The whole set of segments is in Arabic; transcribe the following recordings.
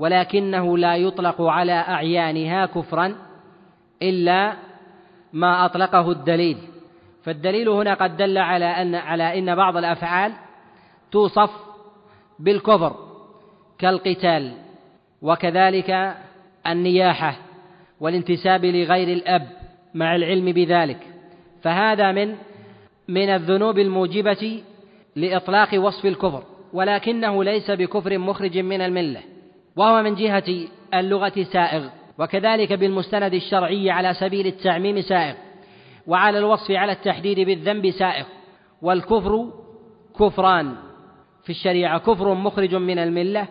ولكنه لا يطلق على أعيانها كفرا إلا ما أطلقه الدليل. فالدليل هنا قد دل على أن على أن بعض الأفعال توصف بالكفر كالقتال وكذلك النياحة والانتساب لغير الأب مع العلم بذلك. فهذا من من الذنوب الموجبة لإطلاق وصف الكفر ولكنه ليس بكفر مخرج من الملة. وهو من جهة اللغة سائغ وكذلك بالمستند الشرعي على سبيل التعميم سائغ وعلى الوصف على التحديد بالذنب سائغ والكفر كفران. في الشريعة كفر مخرج من الملة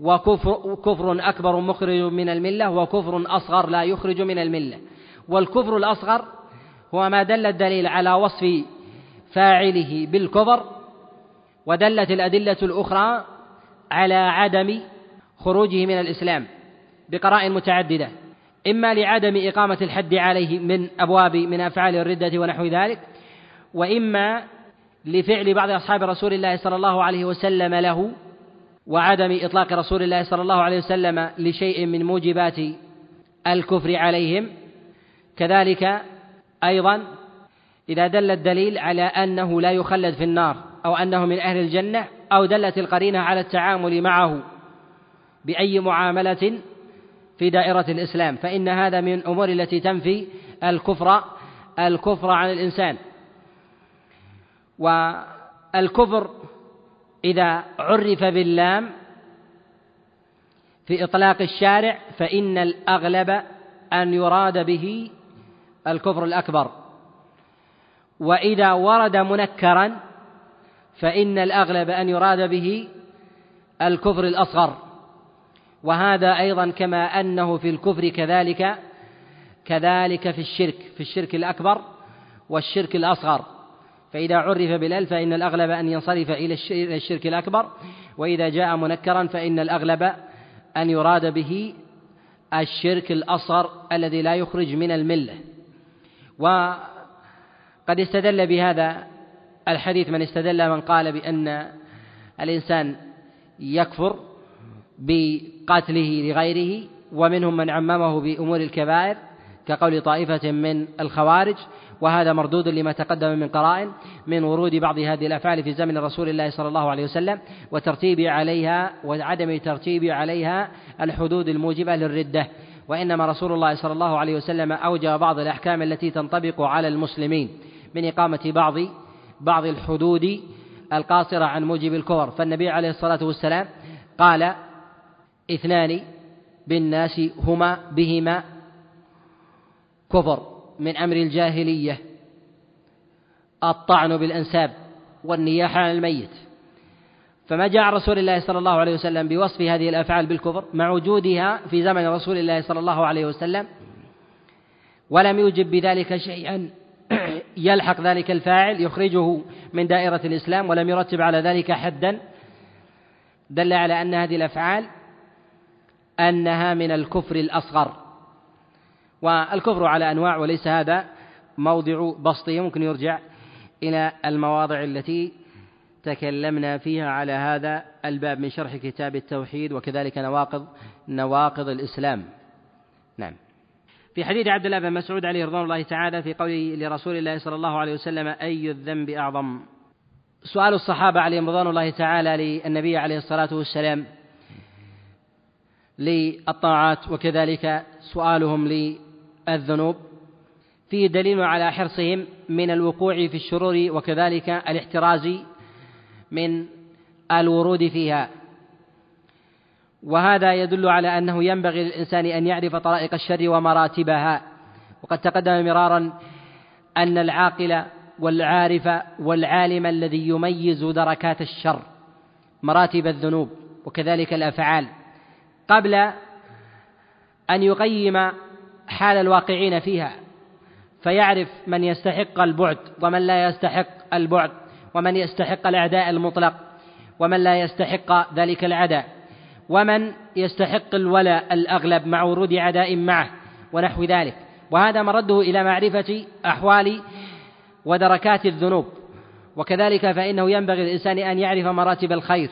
وكفر كفر أكبر مخرج من الملة وكفر أصغر لا يخرج من الملة. والكفر الأصغر هو ما دل الدليل على وصف فاعله بالكفر ودلت الأدلة الأخرى على عدم خروجه من الإسلام بقرائن متعددة إما لعدم إقامة الحد عليه من أبواب من أفعال الردة ونحو ذلك وإما لفعل بعض أصحاب رسول الله صلى الله عليه وسلم له وعدم إطلاق رسول الله صلى الله عليه وسلم لشيء من موجبات الكفر عليهم. كذلك أيضا إذا دل الدليل على أنه لا يخلد في النار أو أنه من أهل الجنة أو دلت القرينة على التعامل معه بأي معاملة في دائرة الإسلام فإن هذا من الأمور التي تنفي الكفر الكفر عن الإنسان. والكفر إذا عرف باللام في إطلاق الشارع فإن الأغلب أن يراد به الكفر الأكبر. وإذا ورد منكرا فإن الأغلب أن يراد به الكفر الأصغر. وهذا أيضا كما أنه في الكفر كذلك كذلك في الشرك في الشرك الأكبر والشرك الأصغر. فإذا عرف بالألف فإن الأغلب أن ينصرف إلى الشرك الأكبر وإذا جاء منكرا فإن الأغلب أن يراد به الشرك الأصغر الذي لا يخرج من الملة. وقد استدل بهذا الحديث من استدل من قال بأن الإنسان يكفر بقتله لغيره ومنهم من عممه بأمور الكبائر كقول طائفة من الخوارج وهذا مردود لما تقدم من قرائن من ورود بعض هذه الأفعال في زمن رسول الله صلى الله عليه وسلم وترتيب عليها وعدم ترتيب عليها الحدود الموجبة للردة. وإنما رسول الله صلى الله عليه وسلم أوجب بعض الأحكام التي تنطبق على المسلمين من إقامة بعض بعض الحدود القاصرة عن موجب الكفر. فالنبي عليه الصلاة والسلام قال اثنان بالناس هما بهما كفر من أمر الجاهلية. الطعن بالأنساب والنياحة عن الميت. فما جاء رسول الله صلى الله عليه وسلم بوصف هذه الأفعال بالكفر مع وجودها في زمن رسول الله صلى الله عليه وسلم ولم يوجب بذلك شيئا. يلحق ذلك الفاعل يخرجه من دائرة الإسلام ولم يرتب على ذلك حدا. دل على أن هذه الأفعال أنها من الكفر الأصغر. والكفر على أنواع وليس هذا موضع بسطه ممكن يرجع إلى المواضع التي تكلمنا فيها على هذا الباب من شرح كتاب التوحيد وكذلك نواقض نواقض الإسلام. نعم. في حديث عبد الله بن مسعود عليه رضوان الله تعالى في قوله لرسول الله صلى الله عليه وسلم أي الذنب أعظم؟ سؤال الصحابة عليهم رضوان الله تعالى للنبي عليه الصلاة والسلام للطاعات وكذلك سؤالهم الذنوب فيه دليل على حرصهم من الوقوع في الشرور وكذلك الاحتراز من الورود فيها. وهذا يدل على أنه ينبغي للإنسان أن يعرف طرائق الشر ومراتبها. وقد تقدم مرارا أن العاقل والعارف والعالم الذي يميز دركات الشر مراتب الذنوب وكذلك الأفعال. قبل أن يقيم حال الواقعين فيها فيعرف من يستحق البعد ومن لا يستحق البعد ومن يستحق الأعداء المطلق ومن لا يستحق ذلك العداء ومن يستحق الولاء الأغلب مع ورود عداء معه ونحو ذلك. وهذا مرده إلى معرفة أحوال ودركات الذنوب. وكذلك فإنه ينبغي للإنسان أن يعرف مراتب الخير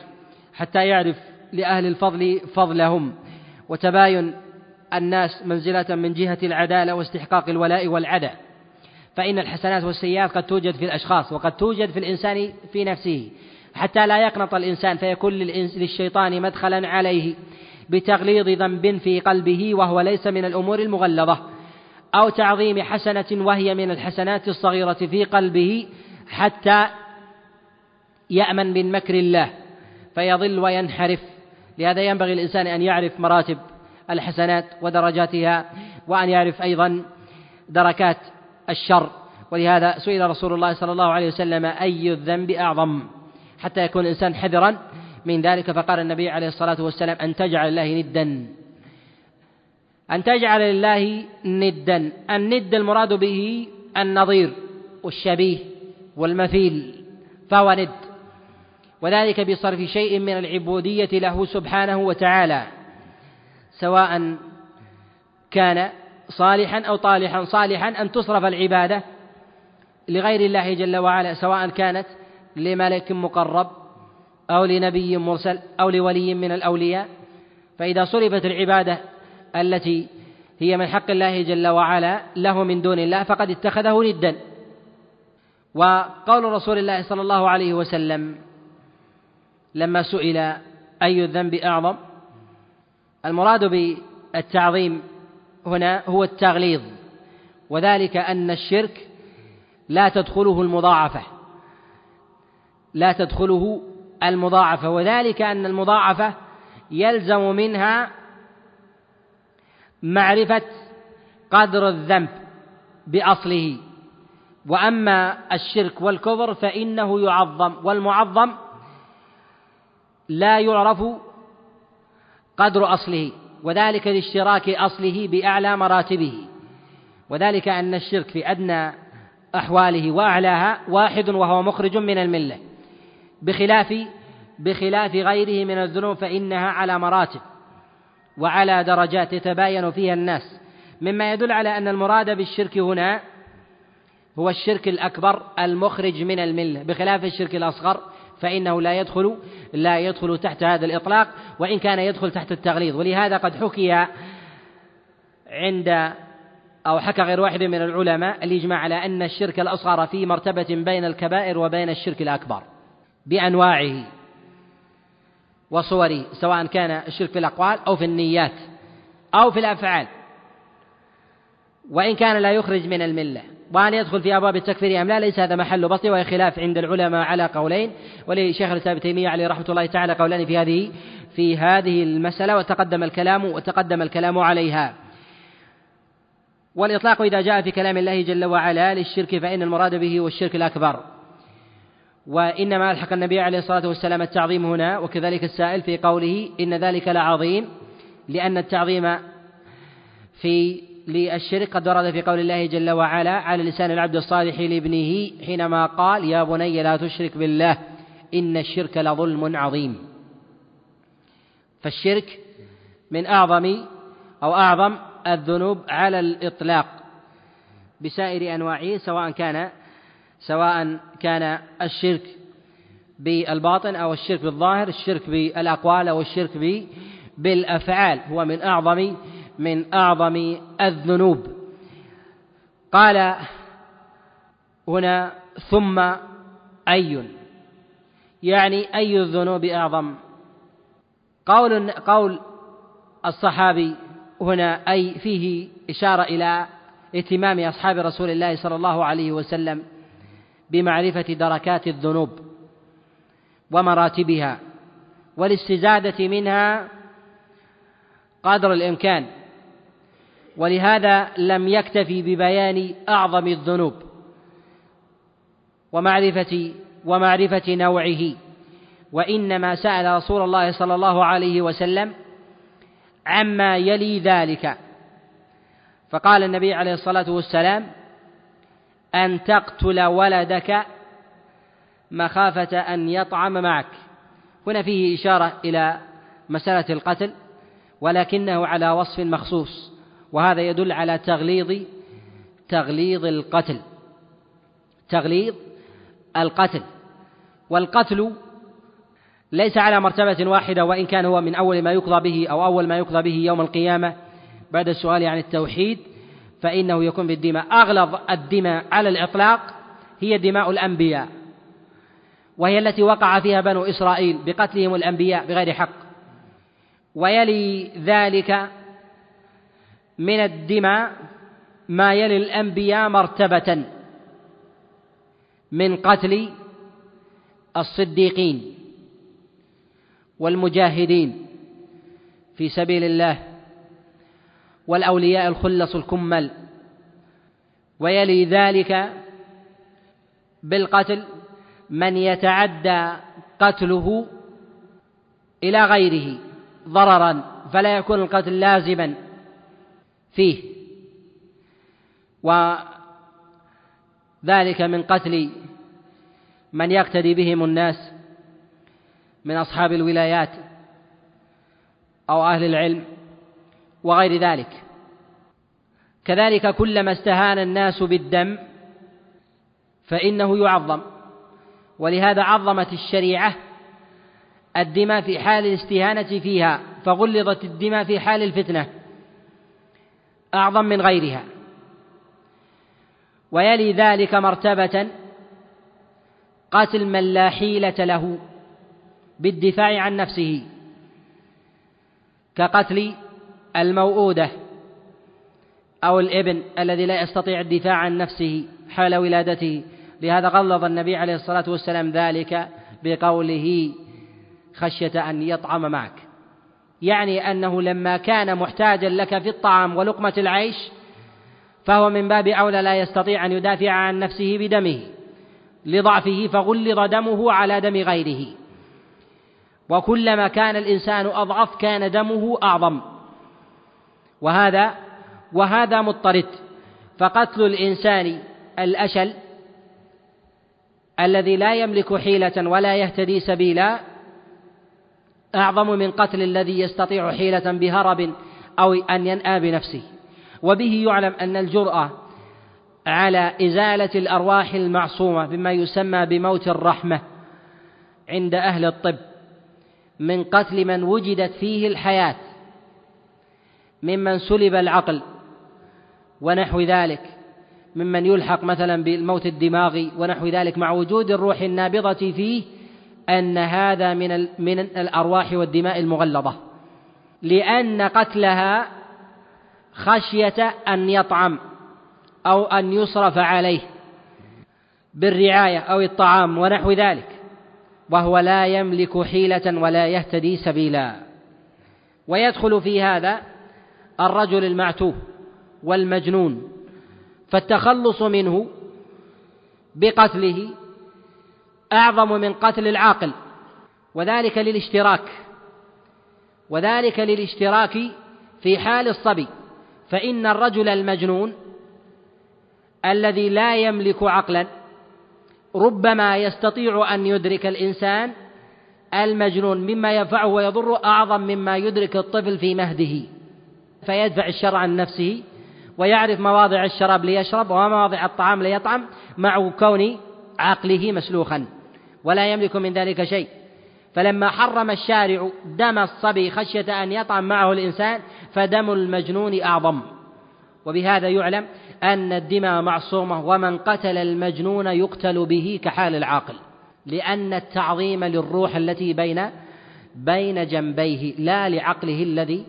حتى يعرف لأهل الفضل فضلهم. وتباين الناس منزلة من جهة العدالة واستحقاق الولاء والعدى فإن الحسنات والسيئات قد توجد في الأشخاص وقد توجد في الإنسان في نفسه. حتى لا يقنط الإنسان فيكون للشيطان مدخلا عليه بتغليظ ذنب في قلبه وهو ليس من الأمور المغلظة. أو تعظيم حسنة وهي من الحسنات الصغيرة في قلبه حتى يأمن من مكر الله فيضل وينحرف. لهذا ينبغي الإنسان أن يعرف مراتب الحسنات ودرجاتها وأن يعرف أيضا دركات الشر. ولهذا سئل رسول الله صلى الله عليه وسلم أي الذنب أعظم؟ حتى يكون الإنسان حذرا من ذلك. فقال النبي عليه الصلاة والسلام أن تجعل الله ندا. أن تجعل لله ندا. الند المراد به النظير والشبيه والمثيل فهو ند. وذلك بصرف شيء من العبودية له سبحانه وتعالى سواء كان صالحا أو طالحا. صالحا أن تصرف العبادة لغير الله جل وعلا سواء كانت لملك مقرب أو لنبي مرسل أو لولي من الأولياء. فإذا صرفت العبادة التي هي من حق الله جل وعلا له من دون الله فقد اتخذه ندا. وقول رسول الله صلى الله عليه وسلم لما سئل أي الذنب أعظم؟ المراد بالتعظيم هنا هو التغليظ وذلك أن الشرك لا تدخله المضاعفة لا تدخله المضاعفة وذلك أن المضاعفة يلزم منها معرفة قدر الذنب بأصله وأما الشرك والكفر فإنه يعظم والمعظم لا يعرف قدر أصله وذلك لاشتراك أصله بأعلى مراتبه. وذلك أن الشرك في أدنى أحواله وأعلاها واحد وهو مخرج من الملة. بخلاف بخلاف غيره من الذنوب فإنها على مراتب وعلى درجات يتباين فيها الناس. مما يدل على أن المراد بالشرك هنا هو الشرك الأكبر المخرج من الملة. بخلاف الشرك الأصغر فإنه لا يدخل لا يدخل تحت هذا الإطلاق وإن كان يدخل تحت التغليظ. ولهذا قد حكي عند أو حكى غير واحد من العلماء الإجماع على أن الشرك الأصغر في مرتبة بين الكبائر وبين الشرك الأكبر بأنواعه وصوره سواء كان الشرك في الأقوال أو في النيات أو في الأفعال. وإن كان لا يخرج من الملة. وأن يدخل في أبواب التكفير أم لا ليس هذا محل بسط وهي خلاف عند العلماء على قولين. ولشيخ الإسلام تيمية عليه رحمة الله تعالى قولان في هذه في هذه المسألة وتقدم الكلام وتقدم الكلام عليها. والإطلاق إذا جاء في كلام الله جل وعلا للشرك فإن المراد به هو الشرك الأكبر. وإنما ألحق النبي عليه الصلاة والسلام التعظيم هنا وكذلك السائل في قوله إن ذلك لعظيم لأن التعظيم في للشرك قد ورد في قول الله جل وعلا على لسان العبد الصالح لابنه حينما قال يا بني لا تشرك بالله إن الشرك لظلم عظيم. فالشرك من أعظم أو أعظم الذنوب على الإطلاق بسائر أنواعه سواء كان سواء كان الشرك بالباطن أو الشرك بالظاهر الشرك بالأقوال أو الشرك بالأفعال. هو من أعظم من أعظم الذنوب. قال هنا ثم أي؟ يعني أي الذنوب أعظم؟ قول قول الصحابي هنا أي فيه إشارة إلى اهتمام أصحاب رسول الله صلى الله عليه وسلم بمعرفة دركات الذنوب ومراتبها والاستزادة منها قدر الإمكان. ولهذا لم يكتفي ببيان أعظم الذنوب ومعرفة ومعرفة نوعه. وإنما سأل رسول الله صلى الله عليه وسلم عما يلي ذلك. فقال النبي عليه الصلاة والسلام أن تقتل ولدك مخافة أن يطعم معك. هنا فيه إشارة إلى مسألة القتل ولكنه على وصف مخصوص. وهذا يدل على تغليظ تغليظ القتل. تغليظ القتل. والقتل ليس على مرتبة واحدة وإن كان هو من أول ما يقضى به أو أول ما يقضى به يوم القيامة بعد السؤال عن التوحيد فإنه يكون بالدماء. أغلظ الدماء على الإطلاق هي دماء الأنبياء وهي التي وقع فيها بنو إسرائيل بقتلهم الأنبياء بغير حق. ويلي ذلك من الدماء ما يلي الأنبياء مرتبة من قتل الصديقين والمجاهدين في سبيل الله والأولياء الخلص الكمل ويلي ذلك بالقتل من يتعدى قتله إلى غيره ضررا فلا يكون القتل لازما فيه. وذلك من قتل من يقتدي بهم الناس من أصحاب الولايات أو أهل العلم وغير ذلك. كذلك كلما استهان الناس بالدم فإنه يعظم ولهذا عظمت الشريعة الدماء في حال الاستهانة فيها فغلظت الدماء في حال الفتنة. أعظم من غيرها. ويلي ذلك مرتبة قتل من لا حيلة له بالدفاع عن نفسه كقتل الموؤودة أو الإبن الذي لا يستطيع الدفاع عن نفسه حال ولادته. لهذا غلظ النبي عليه الصلاة والسلام ذلك بقوله خشية أن يطعم معك. يعني أنه لما كان محتاجا لك في الطعام ولقمة العيش فهو من باب أولى لا يستطيع أن يدافع عن نفسه بدمه لضعفه فغلظ دمه على دم غيره. وكلما كان الإنسان أضعف كان دمه أعظم. وهذا وهذا مضطرد. فقتل الإنسان الأشل الذي لا يملك حيلة ولا يهتدي سبيلا أعظم من قتل الذي يستطيع حيلة بهرب أو أن ينأى بنفسه. وبه يعلم أن الجرأة على إزالة الأرواح المعصومة بما يسمى بموت الرحمة عند أهل الطب من قتل من وجدت فيه الحياة ممن سلب العقل ونحو ذلك ممن يلحق مثلا بالموت الدماغي ونحو ذلك مع وجود الروح النابضة فيه أن هذا من من الأرواح والدماء المغلظة لأن قتلها خشية أن يطعم أو أن يصرف عليه بالرعاية أو الطعام ونحو ذلك وهو لا يملك حيلة ولا يهتدي سبيلا. ويدخل في هذا الرجل المعتوه والمجنون فالتخلص منه بقتله أعظم من قتل العاقل وذلك للاشتراك وذلك للاشتراك في حال الصبي فإن الرجل المجنون الذي لا يملك عقلا ربما يستطيع أن يدرك الإنسان المجنون مما ينفعه ويضره أعظم مما يدرك الطفل في مهده فيدفع الشر عن نفسه ويعرف مواضع الشراب ليشرب ومواضع الطعام ليطعم مع كون عقله مسلوخا. ولا يملك من ذلك شيء. فلما حرم الشارع دم الصبي خشية أن يطعم معه الإنسان فدم المجنون أعظم. وبهذا يعلم أن الدماء معصومة ومن قتل المجنون يقتل به كحال العاقل. لأن التعظيم للروح التي بين بين جنبيه لا لعقله الذي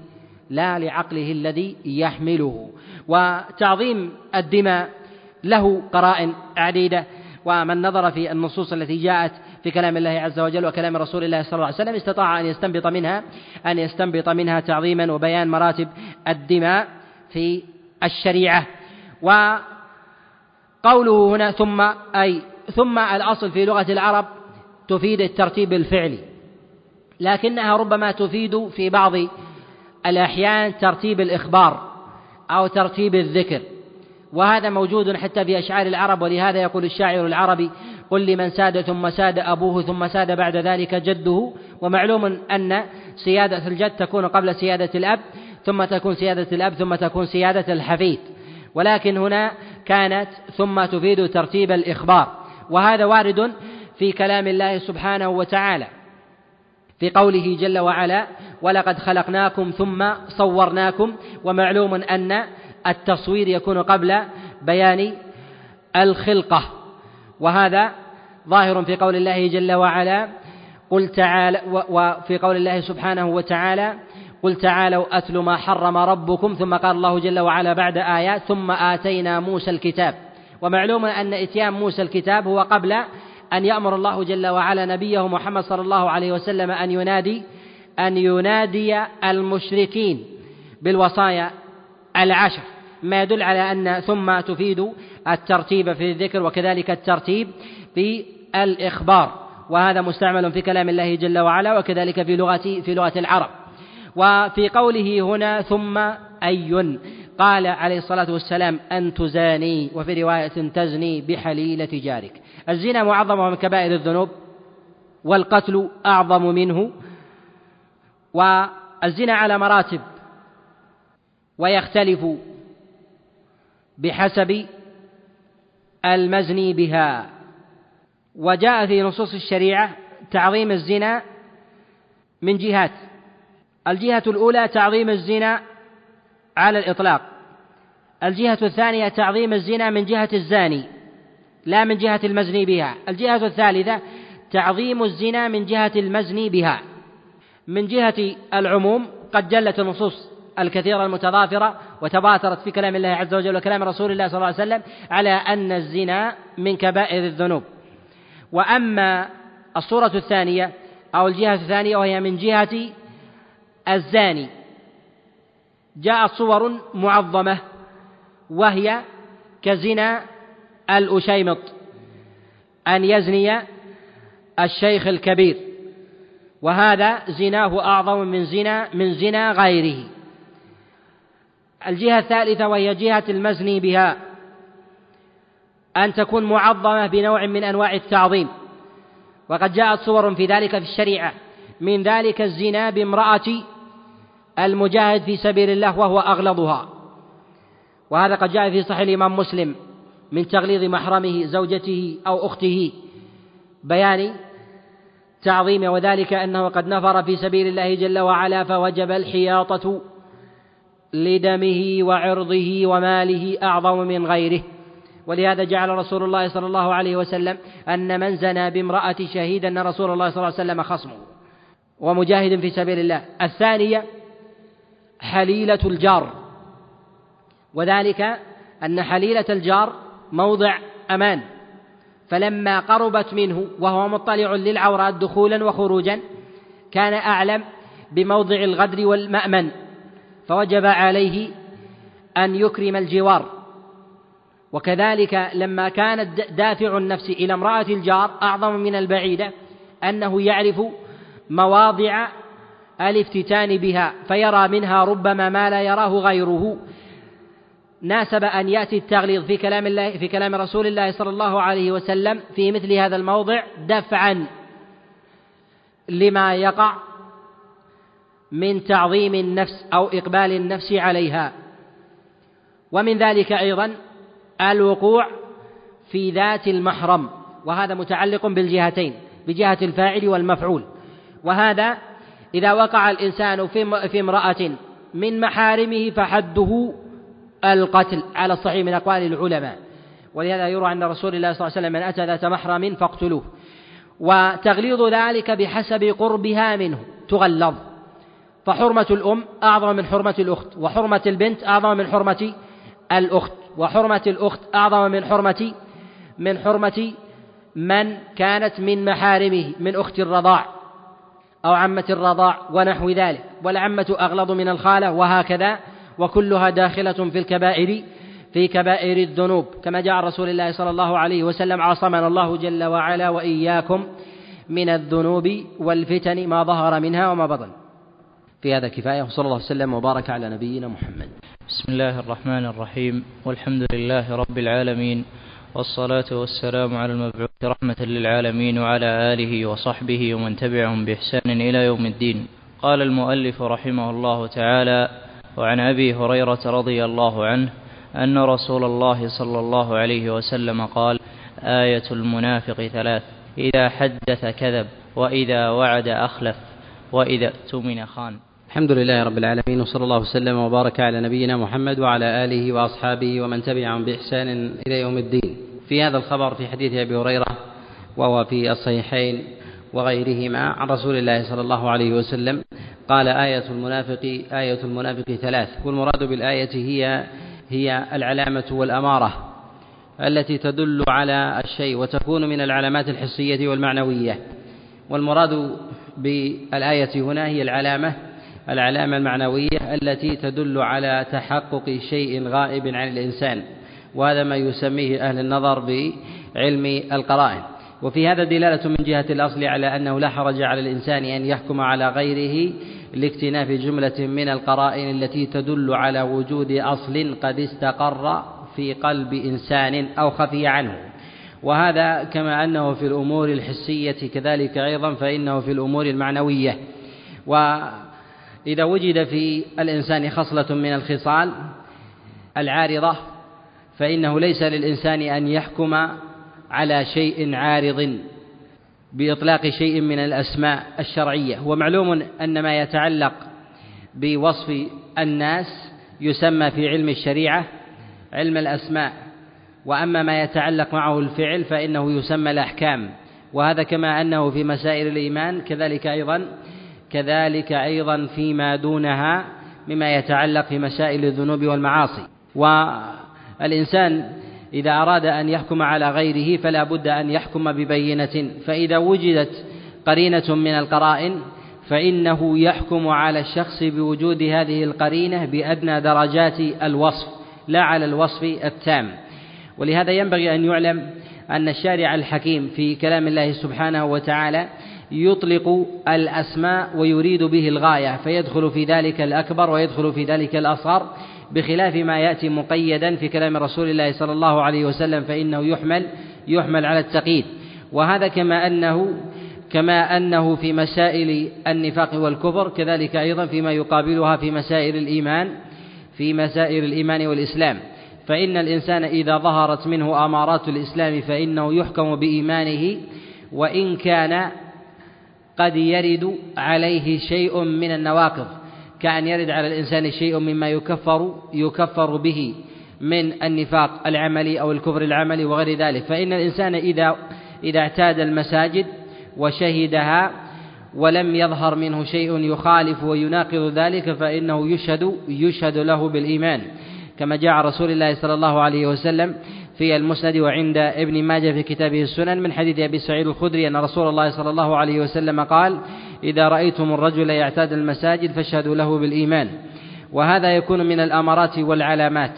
لا لعقله الذي يحمله. وتعظيم الدماء له قرائن عديدة. ومن نظر في النصوص التي جاءت في كلام الله عز وجل وكلام رسول الله صلى الله عليه وسلم استطاع أن يستنبط منها أن يستنبط منها تعظيما وبيان مراتب الدماء في الشريعة. وقوله هنا ثم أي ثم الأصل في لغة العرب تفيد الترتيب الفعلي لكنها ربما تفيد في بعض الأحيان ترتيب الإخبار أو ترتيب الذكر. وهذا موجود حتى في أشعار العرب ولهذا يقول الشاعر العربي قل لمن ساد ثم ساد أبوه ثم ساد بعد ذلك جده. ومعلوم أن سيادة الجد تكون قبل سيادة الأب ثم تكون سيادة الأب ثم تكون سيادة الحفيد. ولكن هنا كانت ثم تفيد ترتيب الإخبار. وهذا وارد في كلام الله سبحانه وتعالى. في قوله جل وعلا ولقد خلقناكم ثم صورناكم ومعلوم أن التصوير يكون قبل بيان الخلقة. وهذا ظاهر في قول الله جل وعلا قل تعالى وفي قول الله سبحانه وتعالى قل تعالوا أتل ما حرم ربكم ثم قال الله جل وعلا بعد آيات ثم آتينا موسى الكتاب. ومعلوم أن إتيان موسى الكتاب هو قبل أن يأمر الله جل وعلا نبيه محمد صلى الله عليه وسلم أن ينادي أن ينادي المشركين بالوصايا العشر. ما يدل على أن ثم تفيد الترتيب في الذكر وكذلك الترتيب في الإخبار. وهذا مستعمل في كلام الله جل وعلا وكذلك في لغة في لغة العرب. وفي قوله هنا ثم أي. قال عليه الصلاة والسلام أن تزاني وفي رواية تزني بحليلة جارك. الزنا معظم من كبائر الذنوب والقتل أعظم منه والزنا على مراتب ويختلف بحسب المزني بها. وجاء في نصوص الشريعة تعظيم الزنا من جهات. الجهة الأولى تعظيم الزنا على الإطلاق. الجهة الثانية تعظيم الزنا من جهة الزاني لا من جهة المزني بها. الجهة الثالثة تعظيم الزنا من جهة المزني بها. من جهة العموم قد جلت النصوص. الكثيرة المتضافرة وتباترت في كلام الله عز وجل وكلام رسول الله صلى الله عليه وسلم على أن الزنا من كبائر الذنوب. وأما الصورة الثانية أو الجهة الثانية وهي من جهة الزاني. جاءت صور معظمة وهي كزنا الأشيمط أن يزني الشيخ الكبير وهذا زناه أعظم من زنا من زنا غيره. الجهة الثالثة وهي جهة المزني بها. أن تكون معظمة بنوع من أنواع التعظيم. وقد جاءت صور في ذلك في الشريعة. من ذلك الزنا بامرأة المجاهد في سبيل الله وهو أغلظها. وهذا قد جاء في صحيح الإمام مسلم من تغليظ محرمه زوجته أو أخته. بيان تعظيمه وذلك أنه قد نفر في سبيل الله جل وعلا فوجب الحياطة لدمه وعرضه وماله أعظم من غيره. ولهذا جعل رسول الله صلى الله عليه وسلم أن من زنى بامرأة شهيد أن رسول الله صلى الله عليه وسلم خصمه. ومجاهد في سبيل الله. الثانية حليلة الجار. وذلك أن حليلة الجار موضع أمان. فلما قربت منه وهو مطلع للعورات دخولا وخروجا كان أعلم بموضع الغدر والمأمن. فوجب عليه أن يكرم الجوار. وكذلك لما كان دافع النفس إلى امرأة الجار أعظم من البعيدة أنه يعرف مواضع الافتتان بها فيرى منها ربما ما لا يراه غيره. ناسب أن يأتي التغليظ في كلام الله في كلام رسول الله صلى الله عليه وسلم في مثل هذا الموضع دفعا لما يقع من تعظيم النفس أو إقبال النفس عليها. ومن ذلك أيضا الوقوع في ذات المحرم وهذا متعلق بالجهتين بجهة الفاعل والمفعول. وهذا إذا وقع الإنسان في امرأة من محارمه فحده القتل على الصحيح من أقوال العلماء. ولهذا يروى أن رسول الله صلى الله عليه وسلم من أتى ذات محرم فاقتلوه. وتغليظ ذلك بحسب قربها منه تغلظ. فحرمة الأم أعظم من حرمة الأخت وحرمة البنت أعظم من حرمة الأخت وحرمة الأخت أعظم من حرمة من حرمة من كانت من محارمه من أخت الرضاع أو عمة الرضاع ونحو ذلك. والعمة أغلظ من الخالة وهكذا وكلها داخلة في الكبائر في كبائر الذنوب. كما جاء رسول الله صلى الله عليه وسلم عصمنا الله جل وعلا وإياكم من الذنوب والفتن ما ظهر منها وما بطن. في هذا كفاية وصلى الله وسلم وبارك على نبينا محمد. بسم الله الرحمن الرحيم. والحمد لله رب العالمين والصلاة والسلام على المبعوث رحمة للعالمين وعلى آله وصحبه ومن تبعهم بإحسان إلى يوم الدين. قال المؤلف رحمه الله تعالى وعن أبي هريرة رضي الله عنه أن رسول الله صلى الله عليه وسلم قال آية المنافق ثلاث إذا حدث كذب وإذا وعد أخلف وإذا اؤتمن خان. الحمد لله رب العالمين وصلى الله وسلم وبارك على نبينا محمد وعلى آله وأصحابه ومن تبعهم بإحسان إلى يوم الدين. في هذا الخبر في حديث أبي هريرة وهو في الصحيحين وغيرهما عن رسول الله صلى الله عليه وسلم قال آية المنافق آية المنافق ثلاث. والمراد بالآية هي هي العلامة والأمارة التي تدل على الشيء وتكون من العلامات الحسية والمعنوية. والمراد بالآية هنا هي العلامة العلامة المعنوية التي تدل على تحقق شيء غائب عن الإنسان وهذا ما يسميه أهل النظر بعلم القرائن. وفي هذا دلالة من جهة الأصل على أنه لا حرج على الإنسان أن يحكم على غيره لاكتناف جملة من القرائن التي تدل على وجود أصل قد استقر في قلب إنسان أو خفي عنه. وهذا كما أنه في الأمور الحسية كذلك أيضا فإنه في الأمور المعنوية. وإذا وجد في الإنسان خصلة من الخصال العارضة فإنه ليس للإنسان أن يحكم على شيء عارض بإطلاق شيء من الأسماء الشرعية. ومعلوم أن ما يتعلق بوصف الناس يسمى في علم الشريعة علم الأسماء وأما ما يتعلق معه الفعل فإنه يسمى الأحكام. وهذا كما أنه في مسائل الإيمان كذلك أيضا كذلك أيضا فيما دونها مما يتعلق في مسائل الذنوب والمعاصي. والإنسان إذا أراد أن يحكم على غيره فلا بد أن يحكم ببينة. فإذا وجدت قرينة من القرائن فإنه يحكم على الشخص بوجود هذه القرينة بأدنى درجات الوصف لا على الوصف التام. ولهذا ينبغي أن يعلم أن الشارع الحكيم في كلام الله سبحانه وتعالى يطلق الأسماء ويريد به الغاية فيدخل في ذلك الأكبر ويدخل في ذلك الأصغر بخلاف ما يأتي مقيدا في كلام رسول الله صلى الله عليه وسلم فإنه يحمل يحمل على التقييد. وهذا كما أنه كما أنه في مسائل النفاق والكفر كذلك أيضا فيما يقابلها في مسائل الإيمان في مسائل الإيمان والإسلام. فإن الإنسان إذا ظهرت منه أمارات الإسلام فإنه يحكم بإيمانه وإن كان قد يرد عليه شيء من النواقض كأن يرد على الإنسان شيء مما يكفر يكفر به من النفاق العملي أو الكفر العملي وغير ذلك. فإن الإنسان إذا إذا اعتاد المساجد وشهدها ولم يظهر منه شيء يخالف ويناقض ذلك فإنه يشهد يشهد له بالإيمان. كما جاء رسول الله صلى الله عليه وسلم في المسند وعند ابن ماجه في كتابه السنن من حديث أبي سعيد الخدري أن رسول الله صلى الله عليه وسلم قال إذا رأيتم الرجل يعتاد المساجد فاشهدوا له بالإيمان. وهذا يكون من الأمارات والعلامات.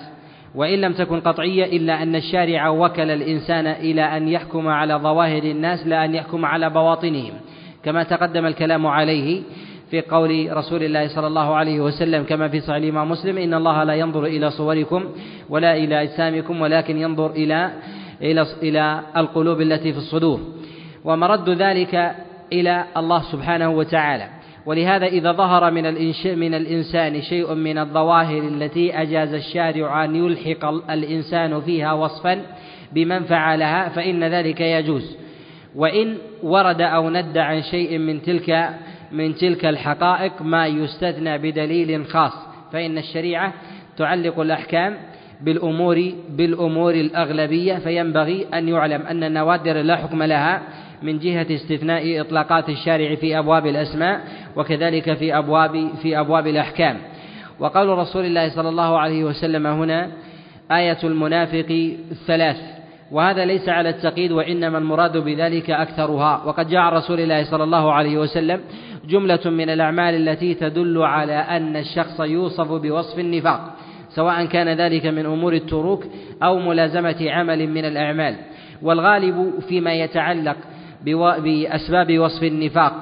وإن لم تكن قطعية إلا أن الشارع وكل الإنسان إلى أن يحكم على ظواهر الناس لا أن يحكم على بواطنهم كما تقدم الكلام عليه. في قول رسول الله صلى الله عليه وسلم كما في صحيح الإمام مسلم إن الله لا ينظر إلى صوركم ولا إلى أجسامكم ولكن ينظر إلى إلى إلى القلوب التي في الصدور. ومرد ذلك إلى الله سبحانه وتعالى. ولهذا إذا ظهر من من الإنسان شيء من الظواهر التي أجاز الشارع أن يلحق الإنسان فيها وصفا بمن فعلها فإن ذلك يجوز. وإن ورد أو ند عن شيء من تلك من تلك الحقائق ما يستثنى بدليل خاص فإن الشريعة تعلق الأحكام بالأمور بالأمور الأغلبية فينبغي أن يعلم أن النوادر لا حكم لها من جهة استثناء إطلاقات الشارع في أبواب الأسماء وكذلك في أبواب في أبواب الأحكام. وقول رسول الله صلى الله عليه وسلم هنا آية المنافق ثلاث. وهذا ليس على التقييد وإنما المراد بذلك أكثرها. وقد جاء رسول الله صلى الله عليه وسلم جملة من الأعمال التي تدل على أن الشخص يوصف بوصف النفاق سواء كان ذلك من أمور التروك أو ملازمة عمل من الأعمال. والغالب فيما يتعلق بأسباب وصف النفاق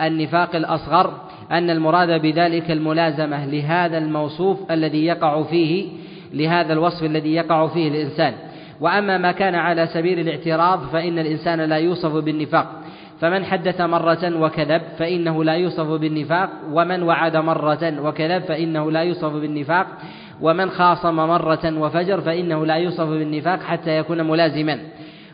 النفاق الأصغر أن المراد بذلك الملازمة لهذا الموصوف الذي يقع فيه لهذا الوصف الذي يقع فيه الإنسان. وأما ما كان على سبيل الاعتراض فإن الإنسان لا يوصف بالنفاق. فمن حدث مرة وكذب فإنه لا يوصف بالنفاق ومن وعد مرة وكذب فإنه لا يوصف بالنفاق ومن خاصم مرة وفجر فإنه لا يوصف بالنفاق حتى يكون ملازما.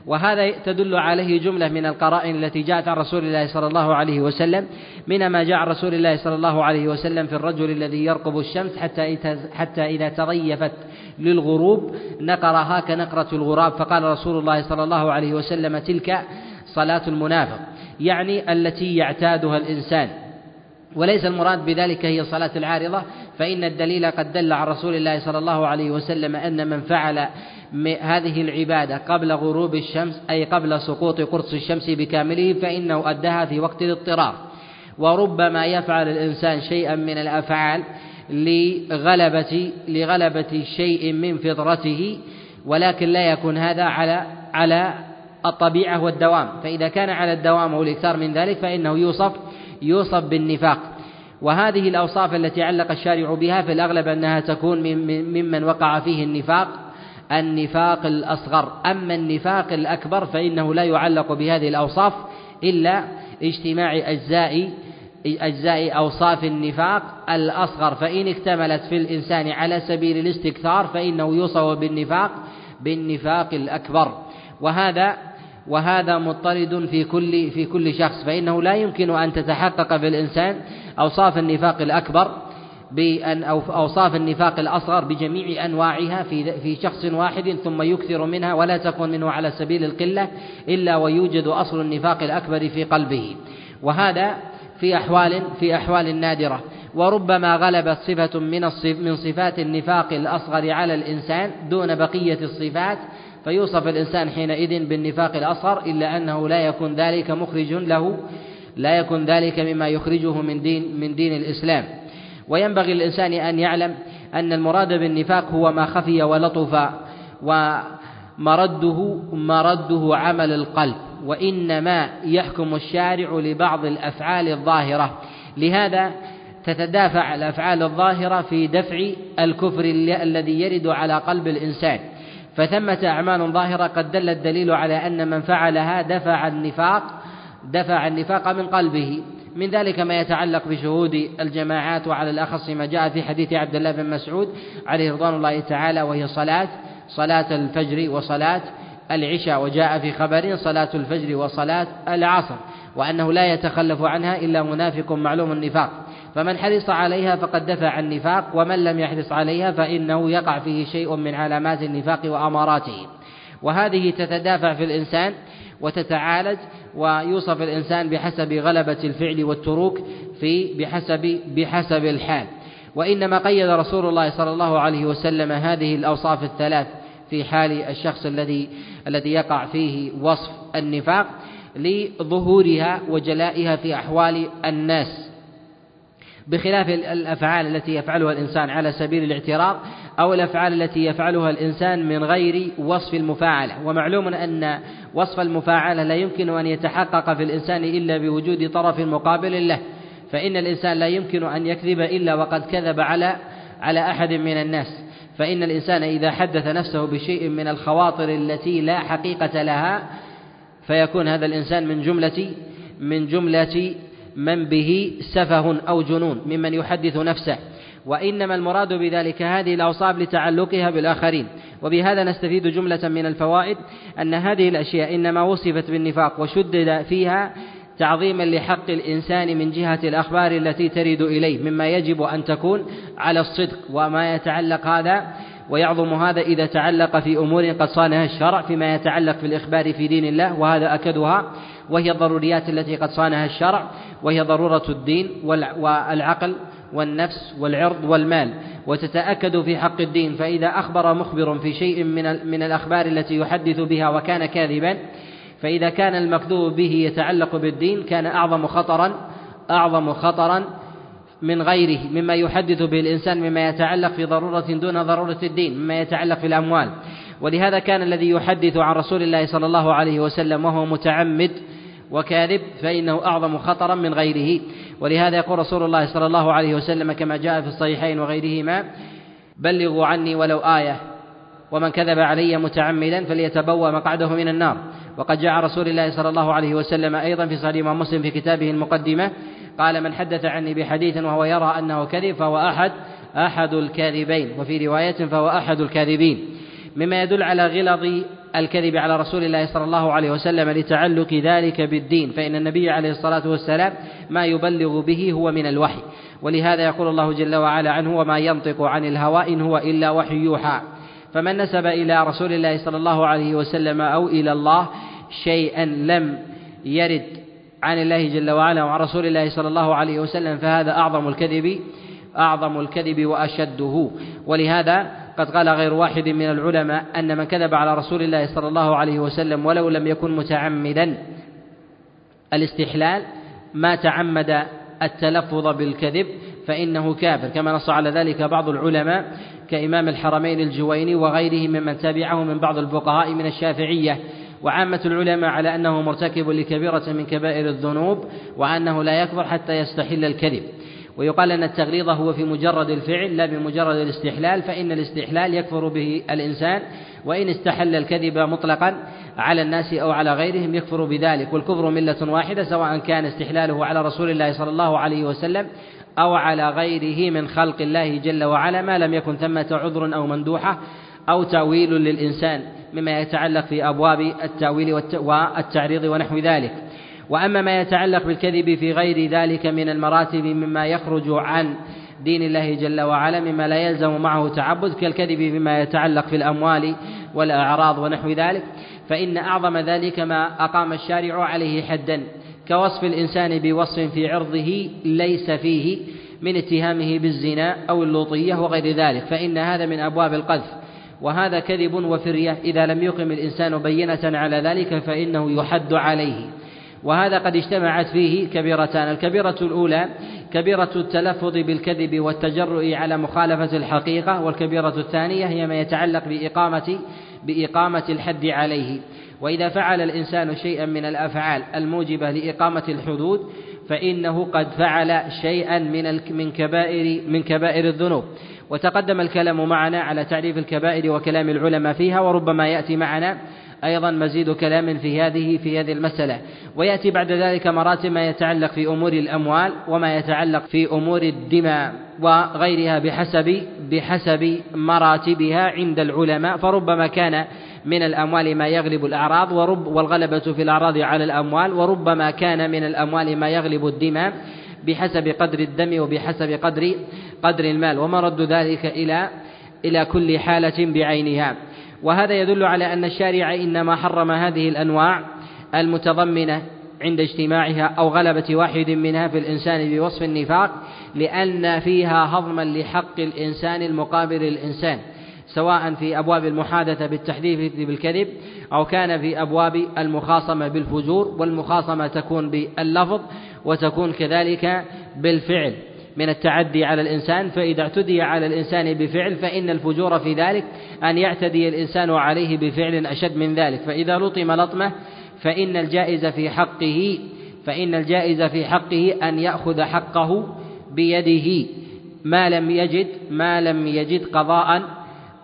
وهذا تدل عليه جملة من القرائن التي جاءت عن رسول الله صلى الله عليه وسلم من ما جاء عن رسول الله صلى الله عليه وسلم في الرجل الذي يرقب الشمس حتى حتى إذا تضيفت للغروب نقرها كنقرة الغراب فقال رسول الله صلى الله عليه وسلم تلك صلاة المنافق. يعني التي يعتادها الإنسان. وليس المراد بذلك هي صلاة العارضة فإن الدليل قد دل عن رسول الله صلى الله عليه وسلم أن من فعل هذه العبادة قبل غروب الشمس أي قبل سقوط قرص الشمس بكامله فإنه أداها في وقت الاضطرار. وربما يفعل الإنسان شيئا من الأفعال لغلبة لغلبة شيء من فطرته ولكن لا يكون هذا على على الطبيعة والدوام. فإذا كان على الدوام أو الإكثار من ذلك فإنه يوصف يوصف بالنفاق. وهذه الأوصاف التي علق الشارع بها في الأغلب أنها تكون ممن وقع فيه النفاق. النفاق الأصغر. أما النفاق الأكبر فإنه لا يعلق بهذه الأوصاف إلا اجتماع أجزاء أجزاء أوصاف النفاق الأصغر. فإن اكتملت في الإنسان على سبيل الاستكثار فإنه يوصف بالنفاق بالنفاق الأكبر. وهذا وهذا مضطرد في كل في كل شخص. فإنه لا يمكن أن تتحقق في الإنسان أوصاف النفاق الأكبر. بأن أو أوصاف النفاق الأصغر بجميع أنواعها في في شخص واحد ثم يكثر منها ولا تكون منه على سبيل القلة إلا ويوجد أصل النفاق الأكبر في قلبه. وهذا في أحوال في أحوال نادرة. وربما غلبت صفة من من صفات النفاق الأصغر على الإنسان دون بقية الصفات فيوصف الإنسان حينئذ بالنفاق الأصغر إلا أنه لا يكون ذلك مخرج له لا يكون ذلك مما يخرجه من دين من دين الإسلام. وينبغي للإنسان أن يعلم أن المراد بالنفاق هو ما خفي ولطف ومرده مرده عمل القلب وإنما يحكم الشارع لبعض الأفعال الظاهرة. لهذا تتدافع الأفعال الظاهرة في دفع الكفر الذي يرد على قلب الإنسان. فثمة أعمال ظاهرة قد دل الدليل على أن من فعلها دفع النفاق دفع النفاق من قلبه. من ذلك ما يتعلق بشهود الجماعات وعلى الأخص ما جاء في حديث عبد الله بن مسعود عليه رضوان الله تعالى وهي صلاة صلاة الفجر وصلاة العشاء وجاء في خبر صلاة الفجر وصلاة العصر وأنه لا يتخلف عنها إلا منافق معلوم النفاق. فمن حرص عليها فقد دفع النفاق ومن لم يحرص عليها فإنه يقع فيه شيء من علامات النفاق وأماراته. وهذه تتدافع في الإنسان وتتعالج ويوصف الإنسان بحسب غلبة الفعل والتروك في بحسب بحسب الحال. وإنما قيد رسول الله صلى الله عليه وسلم هذه الأوصاف الثلاث في حال الشخص الذي الذي يقع فيه وصف النفاق لظهورها وجلائها في أحوال الناس. بخلاف الأفعال التي يفعلها الإنسان على سبيل الاعتراض أو الأفعال التي يفعلها الإنسان من غير وصف المفاعلة. ومعلوم أن وصف المفاعلة لا يمكن أن يتحقق في الإنسان إلا بوجود طرف مقابل له. فإن الإنسان لا يمكن أن يكذب إلا وقد كذب على على أحد من الناس. فإن الإنسان إذا حدث نفسه بشيء من الخواطر التي لا حقيقة لها فيكون هذا الإنسان من جملة من جملة من به سفه أو جنون ممن يحدث نفسه. وإنما المراد بذلك هذه الأوصاف لتعلقها بالآخرين. وبهذا نستفيد جملة من الفوائد أن هذه الأشياء إنما وصفت بالنفاق وشدد فيها تعظيما لحق الإنسان من جهة الأخبار التي ترد إليه مما يجب أن تكون على الصدق وما يتعلق هذا ويعظم هذا إذا تعلق في أمور قد صانها الشرع فيما يتعلق في الإخبار في دين الله وهذا أكدها وهي الضروريات التي قد صانها الشرع وهي ضرورة الدين والعقل والنفس والعرض والمال. وتتأكد في حق الدين فإذا أخبر مخبر في شيء من من الأخبار التي يحدث بها وكان كاذبا فإذا كان المكذوب به يتعلق بالدين كان أعظم خطرا أعظم خطرا من غيره مما يحدث به الإنسان مما يتعلق في ضرورة دون ضرورة الدين مما يتعلق في الأموال. ولهذا كان الذي يحدث عن رسول الله صلى الله عليه وسلم وهو متعمد وكاذب فإنه أعظم خطرا من غيره. ولهذا يقول رسول الله صلى الله عليه وسلم كما جاء في الصحيحين وغيرهما بلغوا عني ولو آية ومن كذب علي متعمدا فليتبوأ مقعده من النار. وقد جاء رسول الله صلى الله عليه وسلم أيضا في صحيح مسلم في كتابه المقدمة قال من حدث عني بحديث وهو يرى أنه كذب فهو أحد أحد الكاذبين. وفي رواية فهو أحد الكاذبين. مما يدل على غلظ الكذب على رسول الله صلى الله عليه وسلم لتعلق ذلك بالدين فإن النبي عليه الصلاة والسلام ما يبلغ به هو من الوحي. ولهذا يقول الله جل وعلا عنه وما ينطق عن الهوى إن هو إلا وحي يوحى فمن نسب إلى رسول الله صلى الله عليه وسلم أو إلى الله شيئا لم يرد عن الله جل وعلا وعن رسول الله صلى الله عليه وسلم فهذا أعظم الكذب أعظم الكذب وأشده. ولهذا قد قال غير واحد من العلماء أن من كذب على رسول الله صلى الله عليه وسلم ولو لم يكن متعمدا. الاستحلال ما تعمد التلفظ بالكذب فإنه كافر كما نص على ذلك بعض العلماء كإمام الحرمين الجويني وغيره ممن تبعه من بعض الفقهاء من الشافعية. وعامة العلماء على أنه مرتكب لكبيرة من كبائر الذنوب وأنه لا يكفر حتى يستحل الكذب. ويقال أن التغليظ هو في مجرد الفعل لا بمجرد الاستحلال فإن الاستحلال يكفر به الإنسان وإن استحل الكذب مطلقا على الناس أو على غيرهم يكفر بذلك. والكفر ملة واحدة سواء كان استحلاله على رسول الله صلى الله عليه وسلم أو على غيره من خلق الله جل وعلا ما لم يكن ثمة عذر أو مندوحة أو تأويل للإنسان مما يتعلق في أبواب التأويل والتعريض ونحو ذلك. وأما ما يتعلق بالكذب في غير ذلك من المراتب مما يخرج عن دين الله جل وعلا مما لا يلزم معه تعبد كالكذب فيما يتعلق في الأموال والأعراض ونحو ذلك. فإن أعظم ذلك ما أقام الشارع عليه حدا كوصف الإنسان بوصف في عرضه ليس فيه من اتهامه بالزنا أو اللوطية وغير ذلك. فإن هذا من أبواب القذف. وهذا كذب وفرية. إذا لم يقم الإنسان بينة على ذلك فإنه يحد عليه. وهذا قد اجتمعت فيه كبيرتان. الكبيرة الأولى كبيرة التلفظ بالكذب والتجرؤ على مخالفة الحقيقة والكبيرة الثانية هي ما يتعلق بإقامة بإقامة الحد عليه. وإذا فعل الإنسان شيئا من الأفعال الموجبة لإقامة الحدود فإنه قد فعل شيئا من من كبائر من كبائر الذنوب. وتقدم الكلام معنا على تعريف الكبائر وكلام العلماء فيها وربما يأتي معنا أيضا مزيد كلام في هذه في هذه المسألة. ويأتي بعد ذلك مراتب ما يتعلق في أمور الأموال وما يتعلق في أمور الدماء وغيرها بحسب بحسب مراتبها عند العلماء. فربما كان من الأموال ما يغلب الأعراض ورب والغلبة في الأعراض على الأموال وربما كان من الأموال ما يغلب الدماء بحسب قدر الدم وبحسب قدر قدر المال. ومرد ذلك إلى إلى كل حالة بعينها. وهذا يدل على أن الشارع إنما حرم هذه الأنواع المتضمنة عند اجتماعها أو غلبة واحد منها في الإنسان بوصف النفاق لأن فيها هضما لحق الإنسان المقابل للإنسان سواء في أبواب المحادثة بالتحديث بالكذب أو كان في أبواب المخاصمة بالفجور والمخاصمة تكون باللفظ وتكون كذلك بالفعل. من التعدي على الإنسان فإذا اعتدي على الإنسان بفعل فإن الفجور في ذلك أن يعتدي الإنسان عليه بفعل أشد من ذلك. فإذا لطم لطمة فإن الجائز في حقه فإن الجائز في حقه أن يأخذ حقه بيده. ما لم يجد ما لم يجد قضاء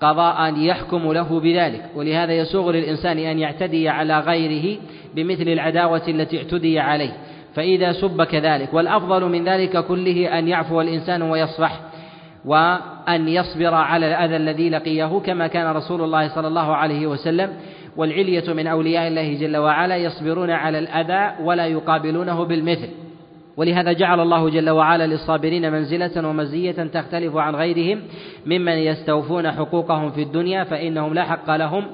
قضاء يحكم له بذلك. ولهذا يسوغ للإنسان أن يعتدي على غيره بمثل العداوة التي اعتدي عليه. فإذا سب كذلك. والأفضل من ذلك كله أن يعفو الإنسان ويصفح وأن يصبر على الأذى الذي لقيه كما كان رسول الله صلى الله عليه وسلم. والعلية من أولياء الله جل وعلا يصبرون على الأذى ولا يقابلونه بالمثل. ولهذا جعل الله جل وعلا للصابرين منزلة ومزية تختلف عن غيرهم ممن يستوفون حقوقهم في الدنيا فإنهم لا حق لهم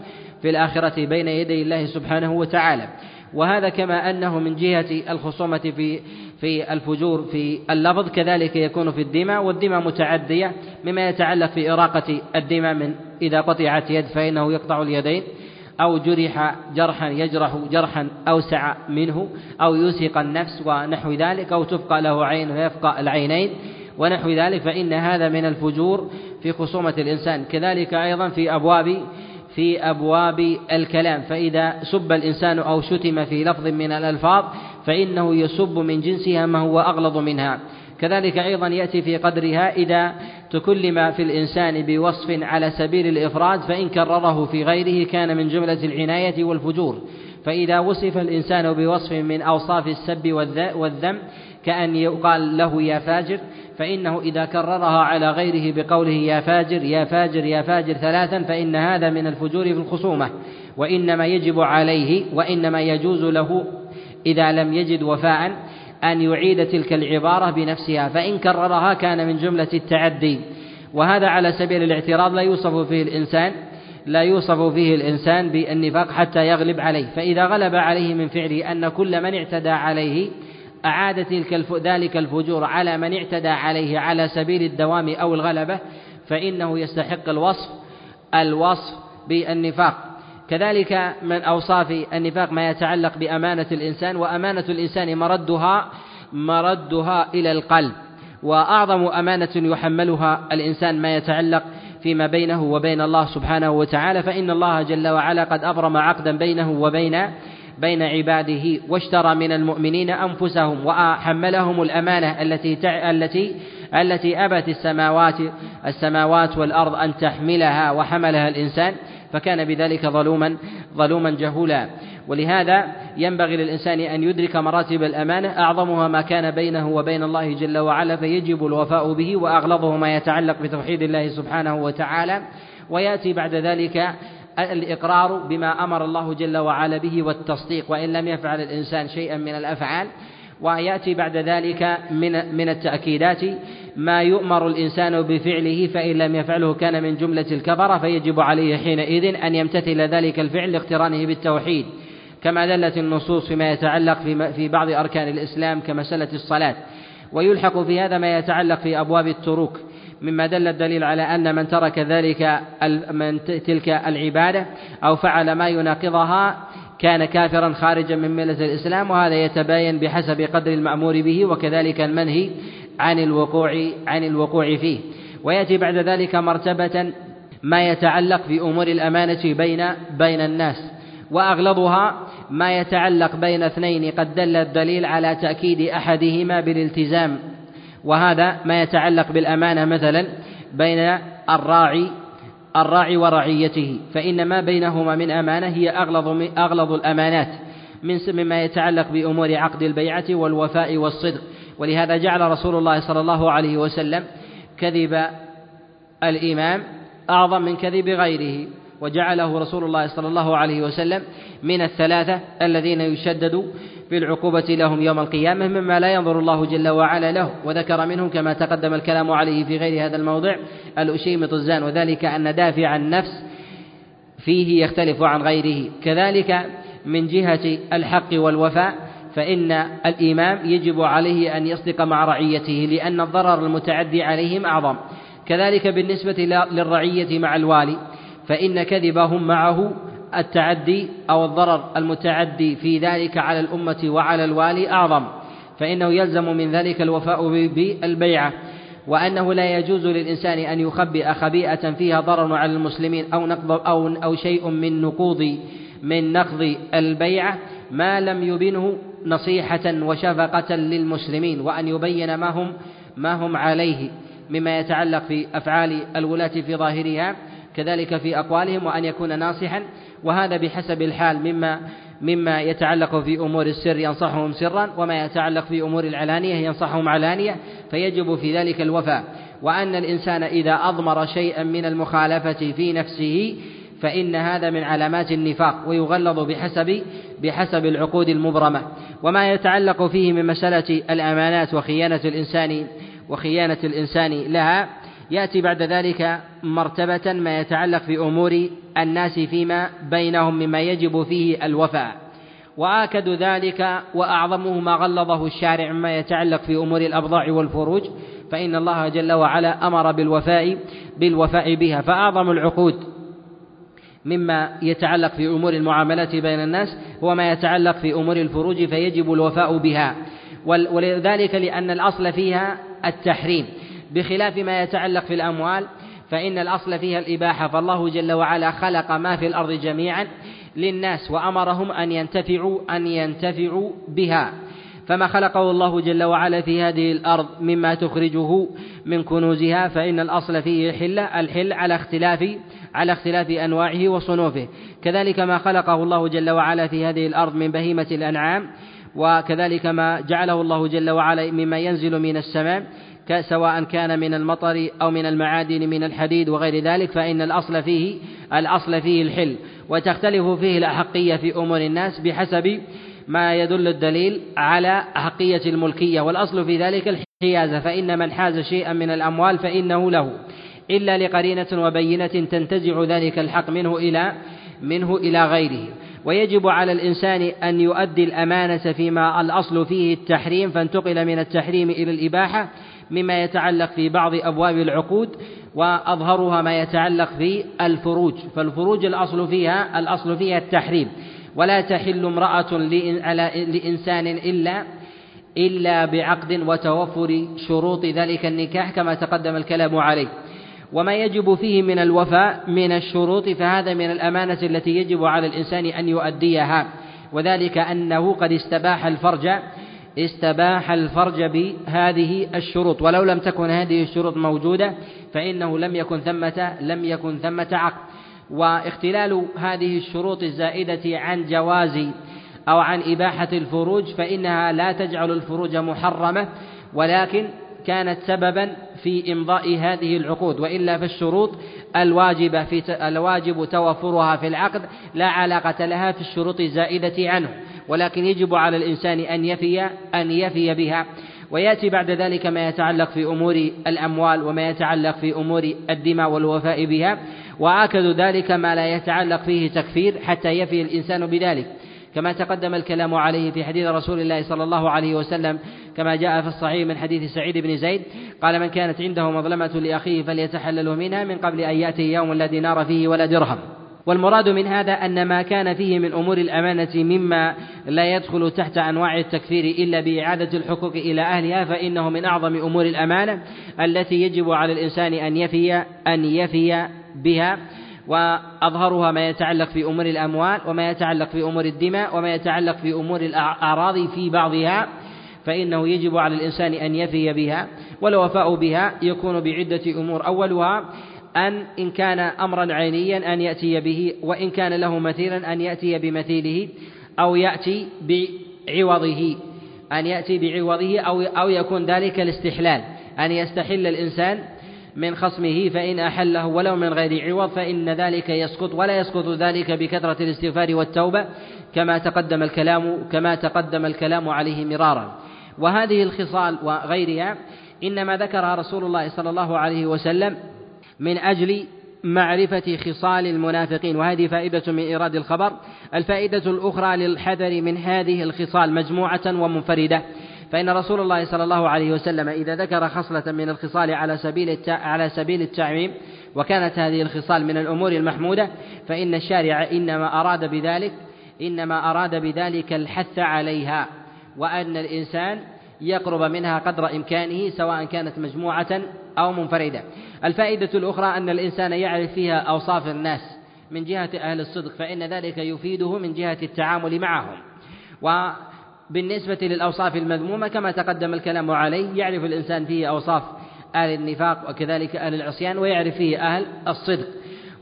في الآخرة بين يدي الله سبحانه وتعالى. وهذا كما أنه من جهة الخصومة في في الفجور في اللفظ كذلك يكون في الدماء والدماء متعدية مما يتعلق في إراقة الدماء من إذا قطعت يد فإنه يقطع اليدين أو جرح جرحا يجرح جرحا أوسع منه أو يسهق النفس ونحو ذلك أو تفقى له عين ويفقى العينين ونحو ذلك فإن هذا من الفجور في خصومة الإنسان. كذلك أيضا في أبواب في أبواب الكلام فإذا سب الإنسان أو شتم في لفظ من الألفاظ فإنه يسب من جنسها ما هو أغلظ منها. كذلك أيضا يأتي في قدرها إذا تكلم في الإنسان بوصف على سبيل الإفراد فإن كرره في غيره كان من جملة العناية والفجور. فإذا وصف الإنسان بوصف من أوصاف السب والذم كأن يقال له يا فاجر فإنه إذا كررها على غيره بقوله يا فاجر يا فاجر يا فاجر ثلاثا فإن هذا من الفجور في الخصومة. وإنما يجب عليه وإنما يجوز له إذا لم يجد وفاء أن يعيد تلك العبارة بنفسها. فإن كررها كان من جملة التعدي. وهذا على سبيل الاعتراض لا يوصف فيه الإنسان لا يوصف فيه الإنسان بالنفاق حتى يغلب عليه. فإذا غلب عليه من فعله أن كل من اعتدى عليه أعاد تلك ذلك الفجور على من اعتدى عليه على سبيل الدوام أو الغلبة فإنه يستحق الوصف الوصف بالنفاق. كذلك من أوصاف النفاق ما يتعلق بأمانة الإنسان وأمانة الإنسان مردها مردها إلى القلب. وأعظم أمانة يحملها الإنسان ما يتعلق فيما بينه وبين الله سبحانه وتعالى فإن الله جل وعلا قد أبرم عقدا بينه وبين بين عباده واشترى من المؤمنين أنفسهم وحملهم الأمانة التي التي التي أبت السماوات السماوات والأرض أن تحملها وحملها الإنسان فكان بذلك ظلوما ظلوما جهولا. ولهذا ينبغي للإنسان أن يدرك مراتب الأمانة أعظمها ما كان بينه وبين الله جل وعلا فيجب الوفاء به وأغلظه ما يتعلق بتوحيد الله سبحانه وتعالى. ويأتي بعد ذلك الإقرار بما أمر الله جل وعلا به والتصديق وإن لم يفعل الإنسان شيئا من الأفعال. ويأتي بعد ذلك من من التأكيدات ما يؤمر الإنسان بفعله فإن لم يفعله كان من جملة الكفرة فيجب عليه حينئذ أن يمتثل ذلك الفعل لاقترانه بالتوحيد. كما دلت النصوص فيما يتعلق في بعض أركان الإسلام كمسألة الصلاة. ويلحق في هذا ما يتعلق في أبواب التروك. مما دل الدليل على أن من ترك ذلك من تلك العبادة أو فعل ما يناقضها كان كافرا خارجا من ملة الإسلام وهذا يتباين بحسب قدر المأمور به وكذلك المنهي عن الوقوع عن الوقوع فيه. ويأتي بعد ذلك مرتبة ما يتعلق في أمور الأمانة بين بين الناس. وأغلظها ما يتعلق بين اثنين قد دل الدليل على تأكيد أحدهما بالالتزام وهذا ما يتعلق بالأمانة مثلا بين الراعي الراعي ورعيته فإن ما بينهما من أمانة هي أغلظ أغلظ الأمانات من مما يتعلق بأمور عقد البيعة والوفاء والصدق. ولهذا جعل رسول الله صلى الله عليه وسلم كذب الإمام أعظم من كذب غيره. وجعله رسول الله صلى الله عليه وسلم من الثلاثة الذين يشدد في العقوبة لهم يوم القيامة مما لا ينظر الله جل وعلا له. وذكر منهم كما تقدم الكلام عليه في غير هذا الموضع الأشيمة الزان وذلك أن دافع النفس فيه يختلف عن غيره. كذلك من جهة الحق والوفاء فإن الإمام يجب عليه أن يصدق مع رعيته لأن الضرر المتعدي عليهم أعظم. كذلك بالنسبة للرعية مع الوالي. فإن كذبهم معه التعدي أو الضرر المتعدي في ذلك على الأمة وعلى الوالي أعظم فإنه يلزم من ذلك الوفاء بالبيعة وأنه لا يجوز للإنسان أن يخبئ خبيئة فيها ضرر على المسلمين أو نقض أو أو شيء من نقوض من نقض البيعة ما لم يبنه نصيحة وشفقة للمسلمين وأن يبين ما هم ما هم عليه مما يتعلق في أفعال الولاة في ظاهرها. كذلك في أقوالهم وأن يكون ناصحا وهذا بحسب الحال مما مما يتعلق في أمور السر ينصحهم سرا وما يتعلق في أمور العلانية ينصحهم علانية فيجب في ذلك الوفاء. وأن الإنسان إذا أضمر شيئا من المخالفة في نفسه فإن هذا من علامات النفاق ويغلظ بحسب بحسب العقود المبرمة. وما يتعلق فيه من مسألة الأمانات وخيانة الإنسان وخيانة الإنسان لها يأتي بعد ذلك مرتبة ما يتعلق في أمور الناس فيما بينهم مما يجب فيه الوفاء. وآكد ذلك وأعظمه ما غلظه الشارع مما يتعلق في أمور الأبضاع والفروج فإن الله جل وعلا أمر بالوفاء بالوفاء بها. فأعظم العقود مما يتعلق في أمور المعاملات بين الناس هو ما يتعلق في أمور الفروج فيجب الوفاء بها. ولذلك لأن الأصل فيها التحريم. بخلاف ما يتعلق في الأموال فإن الأصل فيها الإباحة فالله جل وعلا خلق ما في الأرض جميعا للناس وأمرهم أن ينتفعوا أن ينتفعوا بها. فما خلقه الله جل وعلا في هذه الأرض مما تخرجه من كنوزها فإن الأصل فيه الحل الحل على اختلاف على اختلاف أنواعه وصنوفه. كذلك ما خلقه الله جل وعلا في هذه الأرض من بهيمة الأنعام وكذلك ما جعله الله جل وعلا مما ينزل من السماء سواء كان من المطر أو من المعادن من الحديد وغير ذلك فإن الأصل فيه الأصل فيه الحل. وتختلف فيه الأحقية في أمور الناس بحسب ما يدل الدليل على أحقية الملكية. والأصل في ذلك الحيازة فإن من حاز شيئا من الأموال فإنه له. إلا لقرينة وبينة تنتزع ذلك الحق منه إلى منه إلى غيره. ويجب على الإنسان أن يؤدي الأمانة فيما الأصل فيه التحريم فانتقل من التحريم إلى الإباحة مما يتعلق في بعض أبواب العقود وأظهرها ما يتعلق في الفروج. فالفروج الأصل فيها الأصل فيها التحريم. ولا تحل امرأة لإنسان إلا إلا بعقد وتوفر شروط ذلك النكاح كما تقدم الكلام عليه. وما يجب فيه من الوفاء من الشروط فهذا من الأمانة التي يجب على الإنسان أن يؤديها. وذلك أنه قد استباح الفرج استباح الفرج بهذه الشروط. ولو لم تكن هذه الشروط موجودة فإنه لم يكن ثمة لم يكن ثمة عقد. واختلال هذه الشروط الزائدة عن جواز أو عن إباحة الفروج فإنها لا تجعل الفروج محرمة. ولكن كانت سببا في إمضاء هذه العقود وإلا فالشروط الواجبة في الواجب توفرها في العقد لا علاقة لها في الشروط الزائدة عنه ولكن يجب على الإنسان أن يفي أن يفي بها. ويأتي بعد ذلك ما يتعلق في أمور الأموال وما يتعلق في أمور الدماء والوفاء بها وآكد ذلك ما لا يتعلق فيه تكفير حتى يفي الإنسان بذلك. كما تقدم الكلام عليه في حديث رسول الله صلى الله عليه وسلم كما جاء في الصحيح من حديث سعيد بن زيد قال من كانت عنده مظلمة لأخيه فليتحلل منها من قبل أن يأتي يوم لا دينار فيه ولا درهم. والمراد من هذا أن ما كان فيه من أمور الأمانة مما لا يدخل تحت أنواع التكفير إلا بإعادة الحقوق إلى أهلها فإنه من أعظم أمور الأمانة التي يجب على الإنسان أن يفي أن يفي بها وأظهرها ما يتعلق في أمور الأموال وما يتعلق في أمور الدماء وما يتعلق في أمور الأعراض في بعضها. فإنه يجب على الإنسان أن يفي بها والوفاء بها يكون بعدة أمور. أولها أن إن كان أمرا عينيا أن يأتي به وإن كان له مثيلا أن يأتي بمثيله أو يأتي بعوضه أن يأتي بعوضه أو أو يكون ذلك الاستحلال. أن يستحل الإنسان من خصمه فإن أحله ولو من غير عوض فإن ذلك يسقط ولا يسقط ذلك بكثرة الاستغفار والتوبة كما تقدم الكلام كما تقدم الكلام عليه مرارا. وهذه الخصال وغيرها إنما ذكرها رسول الله صلى الله عليه وسلم من أجل معرفة خصال المنافقين وهذه فائدة من إيراد الخبر. الفائدة الأخرى للحذر من هذه الخصال مجموعة ومنفردة. فإن رسول الله صلى الله عليه وسلم إذا ذكر خصلة من الخصال على سبيل على سبيل التعميم وكانت هذه الخصال من الأمور المحمودة فإن الشارع إنما أراد بذلك إنما أراد بذلك الحث عليها. وأن الإنسان يقرب منها قدر إمكانه سواء كانت مجموعة أو منفردة. الفائدة الأخرى أن الإنسان يعرف فيها أوصاف الناس من جهة أهل الصدق فإن ذلك يفيده من جهة التعامل معهم. وبالنسبة للأوصاف المذمومة كما تقدم الكلام عليه يعرف الإنسان فيه أوصاف أهل النفاق وكذلك أهل العصيان ويعرف فيه أهل الصدق.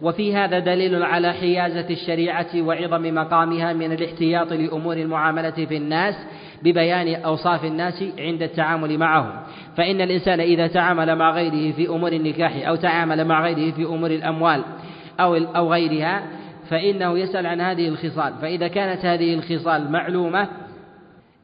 وفي هذا دليل على حيازة الشريعة وعظم مقامها من الاحتياط لأمور المعاملة في الناس ببيان أوصاف الناس عند التعامل معهم فإن الإنسان إذا تعامل مع غيره في أمور النكاح أو تعامل مع غيره في أمور الأموال أو أو غيرها فإنه يسأل عن هذه الخصال. فإذا كانت هذه الخصال معلومة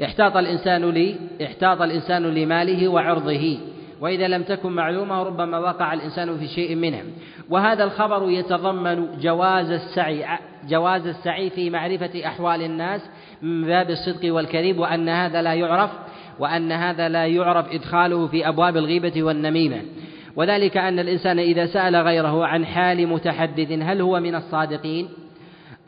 احتاط الإنسان لي احتاط الإنسان لماله وعرضه. وإذا لم تكن معلومة ربما وقع الإنسان في شيء منها وهذا الخبر يتضمن جواز السعي جواز السعي في معرفة أحوال الناس من باب الصدق والكذب وأن هذا لا يعرف وأن هذا لا يعرف إدخاله في أبواب الغيبة والنميمة. وذلك أن الإنسان إذا سأل غيره عن حال متحدث هل هو من الصادقين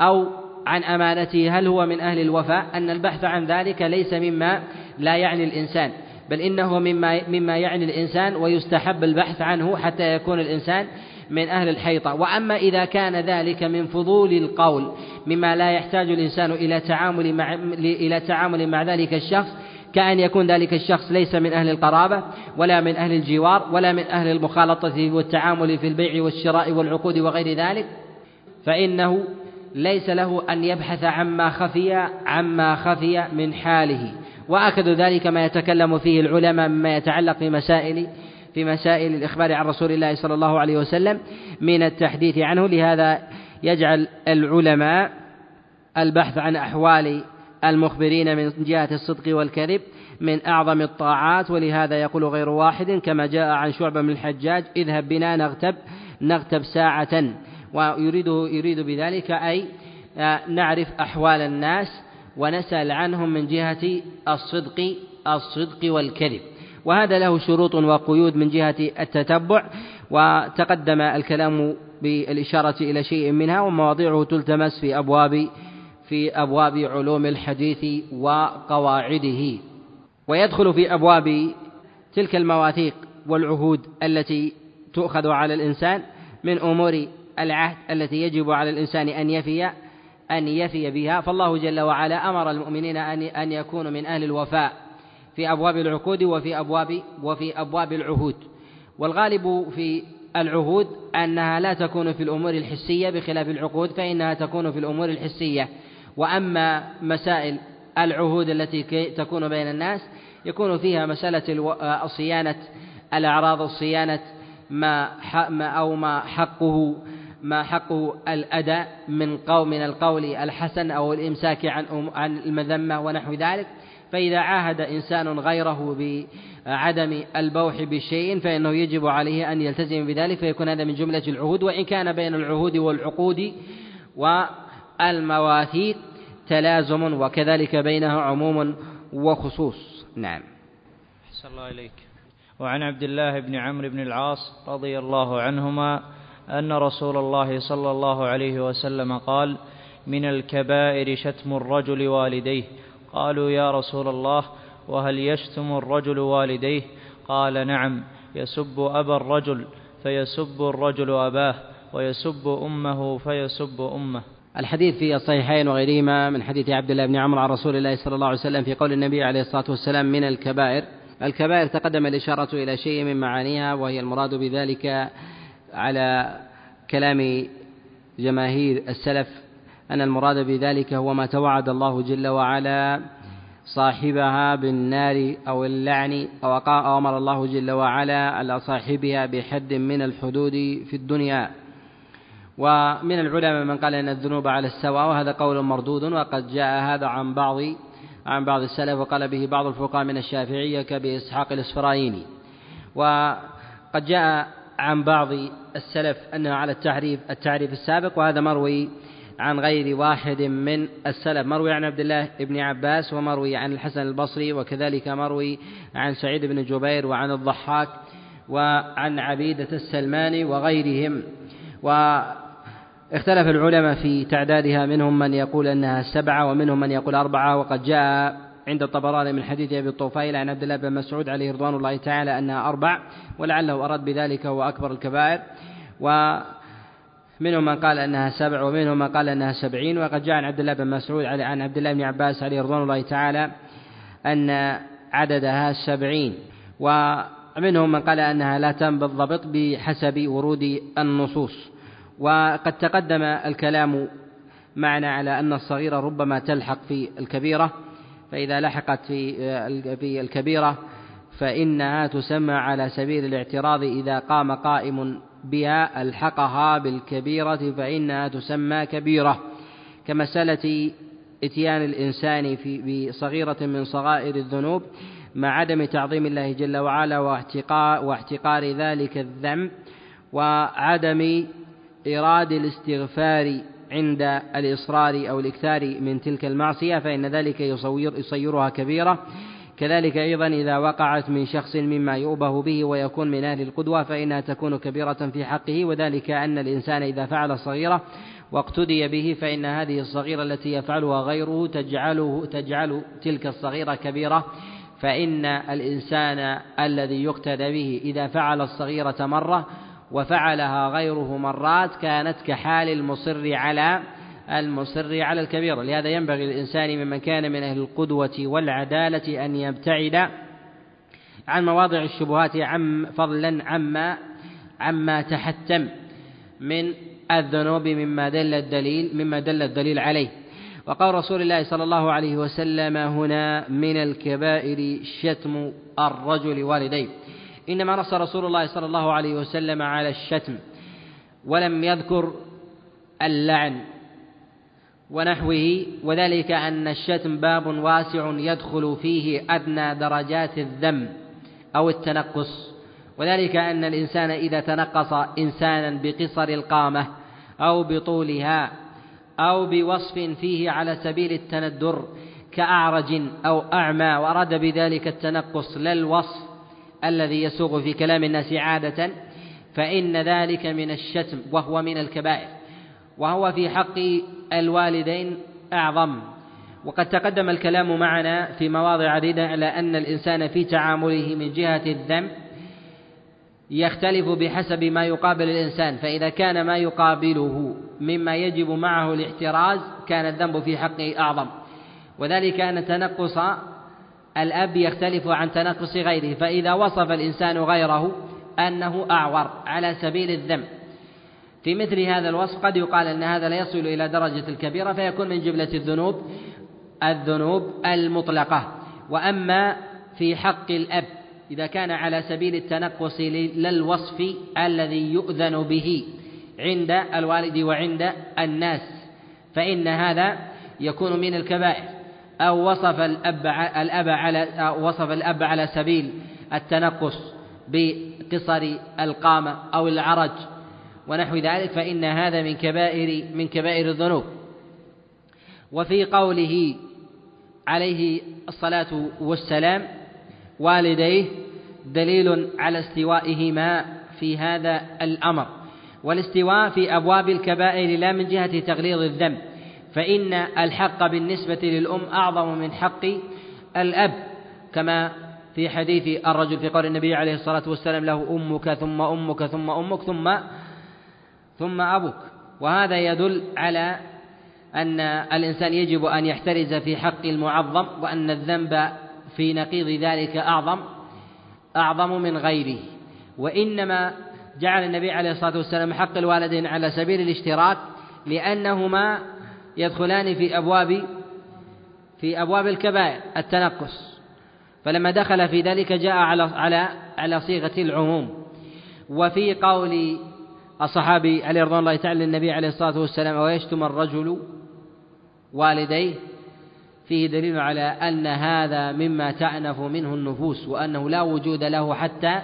أو عن أمانته هل هو من أهل الوفاء أن البحث عن ذلك ليس مما لا يعني الإنسان بل إنه مما مما يعني الإنسان ويستحب البحث عنه حتى يكون الإنسان من أهل الحيطة. وأما إذا كان ذلك من فضول القول مما لا يحتاج الإنسان إلى تعامل مع إلى تعامل مع ذلك الشخص كأن يكون ذلك الشخص ليس من أهل القرابة ولا من أهل الجوار ولا من أهل المخالطة والتعامل في البيع والشراء والعقود وغير ذلك فإنه ليس له أن يبحث عما خفي عما خفي من حاله. وأكد ذلك ما يتكلم فيه العلماء مما يتعلق في مسائل في مسائل الإخبار عن رسول الله صلى الله عليه وسلم من التحديث عنه. لهذا يجعل العلماء البحث عن أحوال المخبرين من جهة الصدق والكذب من أعظم الطاعات. ولهذا يقول غير واحد كما جاء عن شعبة من الحجاج اذهب بنا نغتب نغتب ساعة. ويريده يريد بذلك أي آه، نعرف أحوال الناس ونسأل عنهم من جهة الصدق الصدق والكذب. وهذا له شروط وقيود من جهة التتبع وتقدم الكلام بالإشارة إلى شيء منها ومواضيعه تلتمس في أبواب في أبواب علوم الحديث وقواعده. ويدخل في أبواب تلك المواثيق والعهود التي تؤخذ على الإنسان من أمور العهد التي يجب على الإنسان أن يفي أن يفي بها. فالله جل وعلا أمر المؤمنين أن أن يكونوا من أهل الوفاء. في أبواب العقود وفي أبواب وفي أبواب العهود. والغالب في العهود أنها لا تكون في الأمور الحسية بخلاف العقود فإنها تكون في الأمور الحسية. وأما مسائل العهود التي تكون بين الناس يكون فيها مسألة صيانة الأعراض صيانة ما أو ما حقه ما حقه الأداء من قول من القول الحسن أو الإمساك عن عن المذمة ونحو ذلك. فإذا عاهد إنسان غيره بعدم البوح بشيء فإنه يجب عليه أن يلتزم بذلك فيكون هذا من جملة العهود. وإن كان بين العهود والعقود والمواثيق تلازم وكذلك بينها عموم وخصوص. نعم. أحسن الله إليك. وعن عبد الله بن عمرو بن العاص رضي الله عنهما أن رسول الله صلى الله عليه وسلم قال من الكبائر شتم الرجل والديه. قالوا يا رسول الله وهل يشتم الرجل والديه؟ قال نعم يسب أبا الرجل فيسب الرجل أباه ويسب أمه فيسب أمه. الحديث في الصحيحين وغيرهما من حديث عبد الله بن عمرو عن رسول الله صلى الله عليه وسلم في قول النبي عليه الصلاة والسلام من الكبائر. الكبائر تقدم الإشارة إلى شيء من معانيها وهي المراد بذلك على كلام جماهير السلف أن المراد بذلك هو ما توعد الله جل وعلا صاحبها بالنار أو اللعن أو أمر الله جل وعلا على صاحبها بحد من الحدود في الدنيا. ومن العلماء من قال أن الذنوب على السواء وهذا قول مردود وقد جاء هذا عن بعض عن بعض السلف وقال به بعض الفقهاء من الشافعية كأبي إسحاق الإسفرايني. وقد جاء عن بعض السلف أنه على التعريف التعريف السابق وهذا مروي عن غير واحد من السلف. مروي عن عبد الله بن عباس ومروي عن الحسن البصري وكذلك مروي عن سعيد بن جبير وعن الضحاك وعن عبيدة السلماني وغيرهم. واختلف العلماء في تعدادها منهم من يقول أنها سبعة ومنهم من يقول أربعة. وقد جاء عند الطبراني من حديث أبي الطفيل عن عبد الله بن مسعود عليه رضوان الله تعالى أنها أربع ولعله أراد بذلك هو أكبر الكبائر ومنهم من قال أنها سبع ومنهم من قال أنها سبعين وقد جاء عن عبد الله بن مسعود عن عبد الله بن عباس عليه رضوان الله تعالى أن عددها سبعين ومنهم من قال أنها لا تم بالضبط بحسب ورود النصوص. وقد تقدم الكلام معنا على أن الصغيرة ربما تلحق في الكبيرة فإذا لحقت في في الكبيرة فإنها تسمى على سبيل الاعتراض إذا قام قائم بها ألحقها بالكبيرة فإنها تسمى كبيرة كمسألة إتيان الإنسان في بصغيرة من صغائر الذنوب مع عدم تعظيم الله جل وعلا واحتقار, ذلك الذنب وعدم إيراد الاستغفار عند الإصرار أو الإكثار من تلك المعصية فإن ذلك يصير يصيرها كبيرة كذلك أيضا إذا وقعت من شخص مما يؤبه به ويكون من أهل القدوة فإنها تكون كبيرة في حقه وذلك أن الإنسان إذا فعل صغيرة واقتدي به فإن هذه الصغيرة التي يفعلها غيره تجعله تجعل تلك الصغيرة كبيرة. فإن الإنسان الذي يقتدى به إذا فعل الصغيرة مرة وفعلها غيره مرات كانت كحال المصر على المصر على الكبيرة لهذا ينبغي للإنسان ممن كان من أهل القدوة والعدالة أن يبتعد عن مواضع الشبهات عم فضلا عما عما تحتم من الذنوب مما دل الدليل مما دل الدليل عليه. وقول رسول الله صلى الله عليه وسلم هنا من الكبائر شتم الرجل والديه. إنما نص رسول الله صلى الله عليه وسلم على الشتم ولم يذكر اللعن. ونحوه وذلك أن الشتم باب واسع يدخل فيه أدنى درجات الذم أو التنقص. وذلك أن الإنسان إذا تنقص إنسانا بقصر القامة أو بطولها أو بوصف فيه على سبيل التندر كأعرج أو أعمى وأراد بذلك التنقص لا الوصف الذي يسوغ في كلام الناس عادة فإن ذلك من الشتم وهو من الكبائر. وهو في حق الوالدين أعظم. وقد تقدم الكلام معنا في مواضع عديدة على أن الإنسان في تعامله من جهة الذنب يختلف بحسب ما يقابل الإنسان فإذا كان ما يقابله مما يجب معه الاحتراز كان الذنب في حقه أعظم. وذلك أن تنقص الأب يختلف عن تنقص غيره فإذا وصف الإنسان غيره أنه أعور على سبيل الذنب. في مثل هذا الوصف قد يقال أن هذا لا يصل إلى درجة الكبيرة فيكون من جملة الذنوب الذنوب المطلقة. وأما في حق الأب إذا كان على سبيل التنقص للوصف الذي يؤذن به عند الوالد وعند الناس فإن هذا يكون من الكبائر. أو وصف الأب الأب على وصف الأب على سبيل التنقص بقصر القامة أو العرج. ونحو ذلك فإن هذا من كبائر من كبائر الذنوب. وفي قوله عليه الصلاة والسلام والديه دليل على استوائهما في هذا الأمر والاستواء في أبواب الكبائر لا من جهة تغليظ الذنب فإن الحق بالنسبة للأم أعظم من حق الأب. كما في حديث الرجل في قول النبي عليه الصلاة والسلام له أمك ثم أمك ثم أمك ثم ثم أبوك. وهذا يدل على أن الإنسان يجب أن يحترز في حق المعظم وأن الذنب في نقيض ذلك أعظم أعظم من غيره. وإنما جعل النبي عليه الصلاة والسلام حق الوالدين على سبيل الاشتراك لأنهما يدخلان في أبواب في أبواب الكبائر التنقص. فلما دخل في ذلك جاء على على على صيغة العموم. وفي قول الصحابي عليه رضوان الله تعالى للنبي عليه الصلاة والسلام ويشتم الرجل والديه؟ فيه دليل على أن هذا مما تأنف منه النفوس وأنه لا وجود له حتى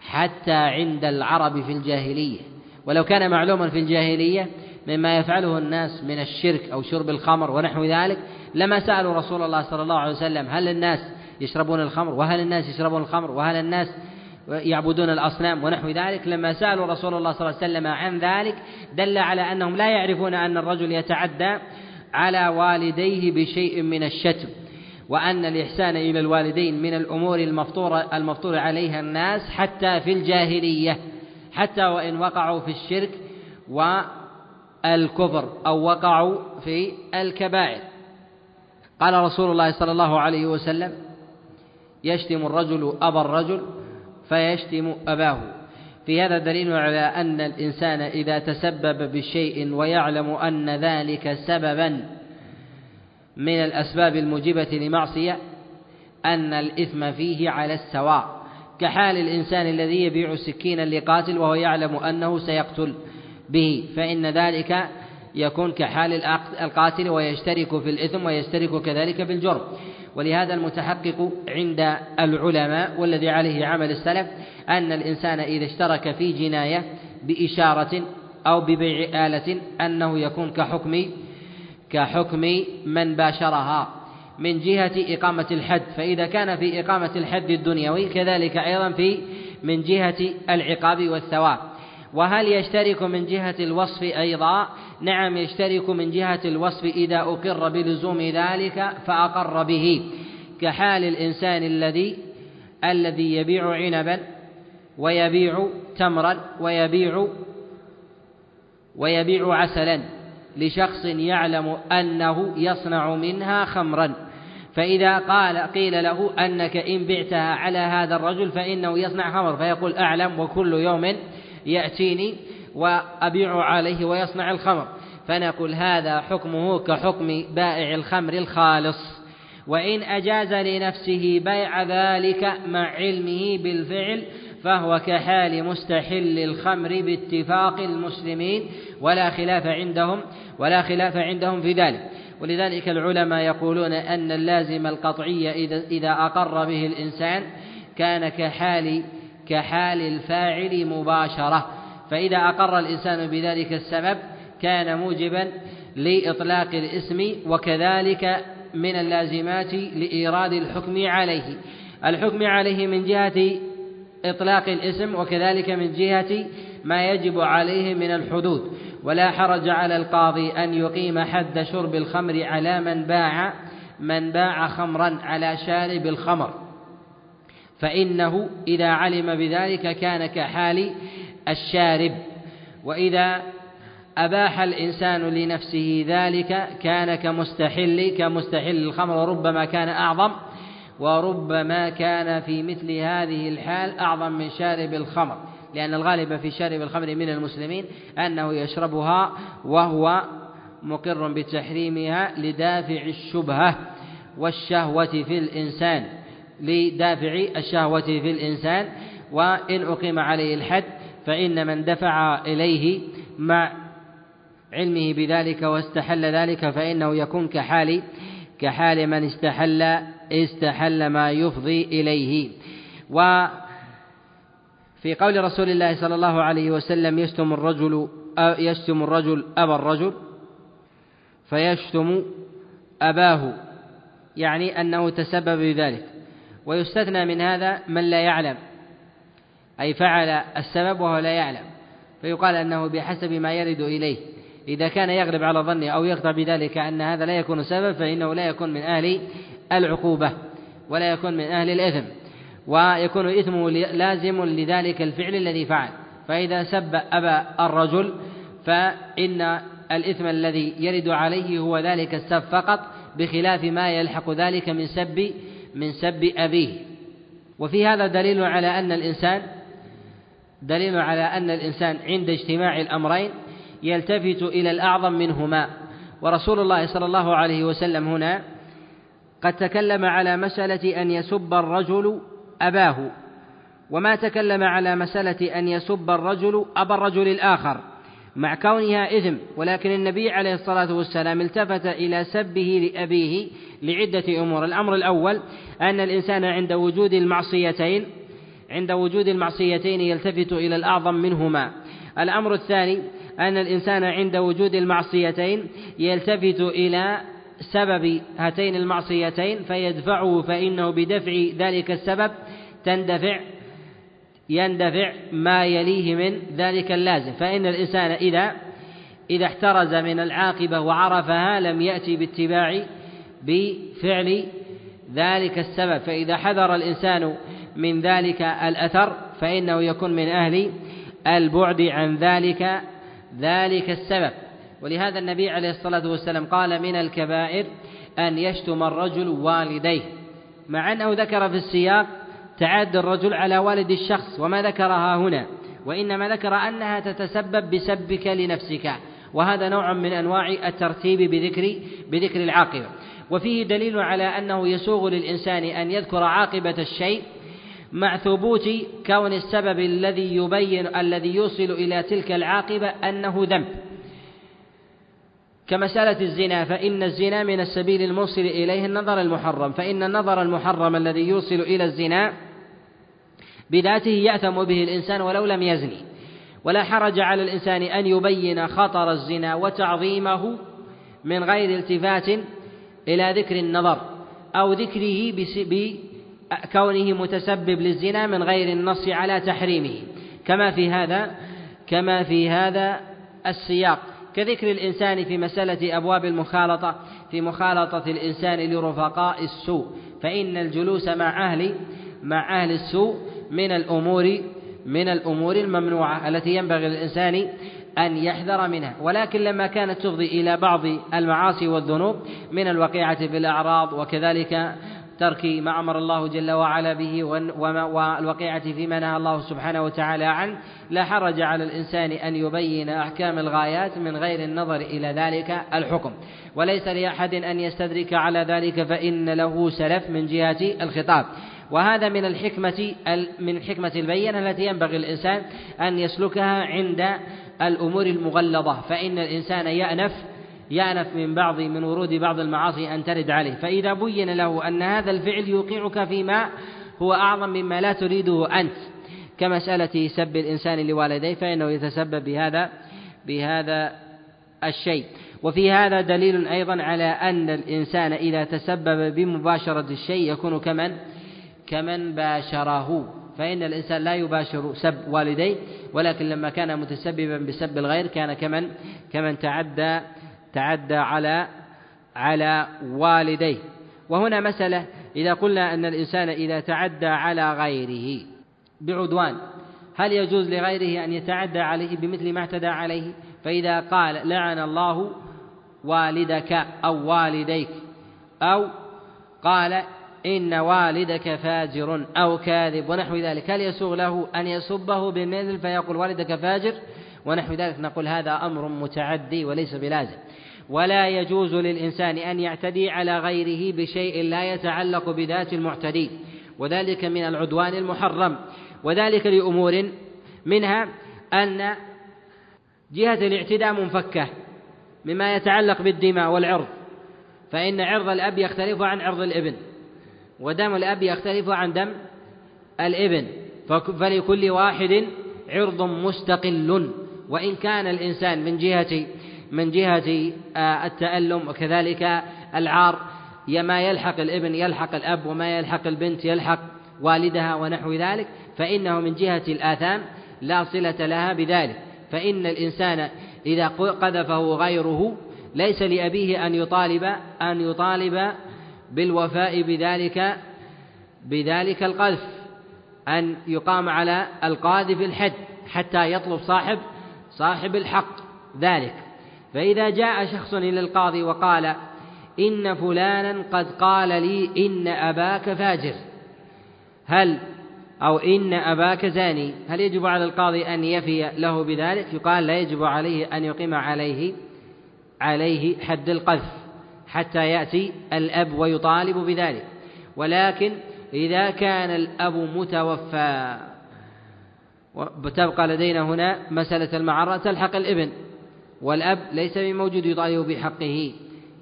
حتى عند العرب في الجاهلية. ولو كان معلوما في الجاهلية مما يفعله الناس من الشرك أو شرب الخمر ونحو ذلك لما سألوا رسول الله صلى الله عليه وسلم هل الناس يشربون الخمر؟ وهل الناس يشربون الخمر؟ وهل الناس يعبدون الأصنام ونحو ذلك لما سألوا رسول الله صلى الله عليه وسلم عن ذلك دل على أنهم لا يعرفون أن الرجل يتعدى على والديه بشيء من الشتم وأن الإحسان إلى الوالدين من الأمور المفطورة المفطور عليها الناس حتى في الجاهلية حتى وإن وقعوا في الشرك والكفر أو وقعوا في الكبائر. قال رسول الله صلى الله عليه وسلم يشتم الرجل أبا الرجل فيشتم أباه. في هذا دليل على أن الإنسان إذا تسبب بشيء ويعلم أن ذلك سببا من الأسباب الموجبة لمعصية أن الإثم فيه على السواء. كحال الإنسان الذي يبيع سكينا لقاتل وهو يعلم أنه سيقتل به فإن ذلك يكون كحال القاتل ويشترك في الإثم ويشترك كذلك في الجرم ولهذا المتحقق عند العلماء والذي عليه عمل السلف أن الإنسان إذا اشترك في جناية بإشارة أو ببيع آلة أنه يكون كحكم كحكم من باشرها من جهة إقامة الحد فإذا كان في إقامة الحد الدنيوي كذلك أيضا في من جهة العقاب والثواب. وهل يشترك من جهة الوصف أيضا؟ نعم يشترك من جهة الوصف إذا أقر بلزوم ذلك فأقر به. كحال الإنسان الذي الذي يبيع عنبا ويبيع تمرا ويبيع ويبيع عسلا لشخص يعلم أنه يصنع منها خمرا. فإذا قال قيل له أنك إن بعتها على هذا الرجل فإنه يصنع خمر فيقول أعلم وكل يوم يأتيني وأبيع عليه ويصنع الخمر. فنقول هذا حكمه كحكم بائع الخمر الخالص. وإن أجاز لنفسه بيع ذلك مع علمه بالفعل فهو كحال مستحل الخمر باتفاق المسلمين ولا خلاف عندهم ولا خلاف عندهم في ذلك. ولذلك العلماء يقولون أن اللازم القطعي إذا أقر به الإنسان كان كحال كحال الفاعل مباشرة فإذا أقر الإنسان بذلك السبب كان موجبا لإطلاق الاسم وكذلك من اللازمات لإيراد الحكم عليه. الحكم عليه من جهة إطلاق الاسم وكذلك من جهة ما يجب عليه من الحدود. ولا حرج على القاضي أن يقيم حد شرب الخمر على من باع من باع خمرا على شارب الخمر. فإنه إذا علم بذلك كان كحال الشارب. وإذا أباح الإنسان لنفسه ذلك كان كمستحل كمستحل الخمر وربما كان أعظم وربما كان في مثل هذه الحال أعظم من شارب الخمر. لأن الغالب في شارب الخمر من المسلمين أنه يشربها وهو مقر بتحريمها لدافع الشبهة والشهوة في الإنسان. لدافع الشهوة في الإنسان وإن أقيم عليه الحد فإن من دفع إليه مع علمه بذلك واستحل ذلك فإنه يكون كحال كحال من استحل استحل ما يفضي إليه. وفي قول رسول الله صلى الله عليه وسلم يشتم الرجل يشتم الرجل أبا الرجل فيشتم أباه يعني أنه تسبب بذلك. ويستثنى من هذا من لا يعلم أي فعل السبب وهو لا يعلم فيقال أنه بحسب ما يرد إليه. إذا كان يغلب على ظنه أو يقطع بذلك أن هذا لا يكون سبب فإنه لا يكون من أهل العقوبة ولا يكون من أهل الإثم ويكون إثمه لازم لذلك الفعل الذي فعل. فإذا سب أبا الرجل فإن الإثم الذي يرد عليه هو ذلك السب فقط بخلاف ما يلحق ذلك من سب من سب أبيه. وفي هذا دليل على أن الإنسان دليل على أن الإنسان عند اجتماع الأمرين يلتفت إلى الأعظم منهما. ورسول الله صلى الله عليه وسلم هنا قد تكلم على مسألة أن يسب الرجل أباه. وما تكلم على مسألة أن يسب الرجل أبا الرجل الآخر. مع كونها إثم ولكن النبي عليه الصلاة والسلام التفت إلى سبه لأبيه لعدة أمور. الأمر الأول أن الإنسان عند وجود المعصيتين عند وجود المعصيتين يلتفت إلى الأعظم منهما. الأمر الثاني أن الإنسان عند وجود المعصيتين يلتفت إلى سبب هاتين المعصيتين فيدفعه فإنه بدفع ذلك السبب تندفع يندفع ما يليه من ذلك اللازم. فإن الإنسان إذا إذا احترز من العاقبة وعرفها لم يأتي باتباع بفعل ذلك السبب. فإذا حذر الإنسان من ذلك الأثر فإنه يكون من أهل البعد عن ذلك ذلك السبب. ولهذا النبي عليه الصلاة والسلام قال من الكبائر أن يشتم الرجل والديه مع أنه ذكر في السياق تعد الرجل على والد الشخص وما ذكرها هنا وإنما ذكر أنها تتسبب بسبك لنفسك. وهذا نوع من أنواع الترتيب بذكر بذكر العاقبة. وفيه دليل على أنه يسوغ للإنسان أن يذكر عاقبة الشيء مع ثبوت كون السبب الذي يبين الذي يوصل إلى تلك العاقبة أنه ذنب. كمسألة الزنا فإن الزنا من السبيل الموصل إليه النظر المحرم. فإن النظر المحرم الذي يوصل إلى الزنا بذاته يأثم به الإنسان ولو لم يزني. ولا حرج على الإنسان أن يبين خطر الزنا وتعظيمه من غير التفات إلى ذكر النظر أو ذكره بكونه متسبب للزنا من غير النص على تحريمه. كما في هذا كما في هذا السياق. كذكر الإنسان في مسألة أبواب المخالطة في مخالطة الإنسان لرفقاء السوء. فإن الجلوس مع أهل مع أهل السوء من الأمور من الأمور الممنوعة التي ينبغي للإنسان أن يحذر منها. ولكن لما كانت تفضي إلى بعض المعاصي والذنوب من الوقيعة في الأعراض وكذلك ترك ما أمر الله جل وعلا به والوقيعة فيما نهى الله سبحانه وتعالى عنه لا حرج على الإنسان أن يبين أحكام الغايات من غير النظر إلى ذلك الحكم. وليس لأحد أن يستدرك على ذلك فإن له سلف من جهة الخطاب. وهذا من الحكمة من الحكمة البينة التي ينبغي الإنسان أن يسلكها عند الأمور المغلظة. فإن الإنسان يأنف يأنف من بعض من ورود بعض المعاصي أن ترد عليه. فإذا بين له أن هذا الفعل يوقعك فيما هو أعظم مما لا تريده أنت. كمسألة سب الإنسان لوالديه فإنه يتسبب بهذا بهذا الشيء. وفي هذا دليل أيضا على أن الإنسان إذا تسبب بمباشرة الشيء يكون كمن؟ كمن باشره. فإن الإنسان لا يباشر سب والديه ولكن لما كان متسببا بسب الغير كان كمن كمن تعدى تعدى على على والديه. وهنا مسألة إذا قلنا أن الإنسان إذا تعدى على غيره بعدوان هل يجوز لغيره أن يتعدى عليه بمثل ما اعتدى عليه؟ فإذا قال لعن الله والدك أو والديك أو قال إن والدك فاجر أو كاذب ونحو ذلك. هل يسوغ له أن يسبه بالمثل فيقول والدك فاجر؟ ونحو ذلك نقول هذا أمر متعدي وليس بلازم. ولا يجوز للإنسان أن يعتدي على غيره بشيء لا يتعلق بذات المعتدي وذلك من العدوان المحرم. وذلك لأمور منها أن جهة الاعتداء منفكة مما يتعلق بالدماء والعرض. فإن عرض الأب يختلف عن عرض الابن. ودم الأب يختلف عن دم الإبن فلكل واحد عرض مستقل. وإن كان الإنسان من جهة من جهة آه، التألم وكذلك العار ما يلحق الإبن يلحق الأب وما يلحق البنت يلحق والدها ونحو ذلك فإنه من جهة الآثام لا صلة لها بذلك. فإن الإنسان إذا قذفه غيره ليس لأبيه أن يطالب أن يطالب بالوفاء بذلك بذلك القذف أن يقام على القاذف الحد حتى يطلب صاحب صاحب الحق ذلك. فإذا جاء شخص إلى القاضي وقال إن فلانا قد قال لي إن أباك فاجر. هل أو إن أباك زاني. هل يجب على القاضي أن يفي له بذلك؟ يقال لا يجب عليه أن يقيم عليه عليه حد القذف. حتى يأتي الأب ويطالب بذلك. ولكن إذا كان الأب متوفى وتبقى لدينا هنا مسألة المعرة تلحق الابن والأب ليس بموجود يطالب بحقه.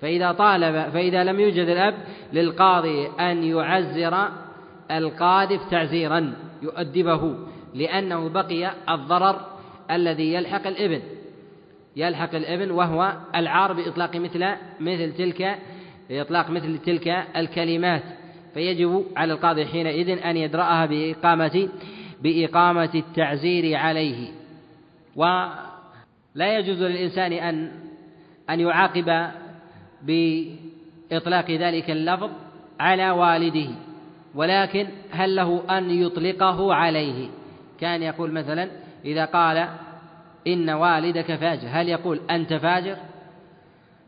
فإذا طالب فإذا لم يوجد الأب للقاضي أن يعزر القاذف تعزيرا يؤدبه لأنه بقي الضرر الذي يلحق الابن. يلحق الابن وهو العار بإطلاق مثل مثل تلك بإطلاق مثل تلك الكلمات. فيجب على القاضي حينئذ أن يدرأها بإقامة بإقامة التعزير عليه. ولا يجوز للإنسان أن أن يعاقب بإطلاق ذلك اللفظ على والده ولكن هل له أن يطلقه عليه؟ كان يقول مثلا إذا قال إن والدك فاجر. هل يقول أنت فاجر؟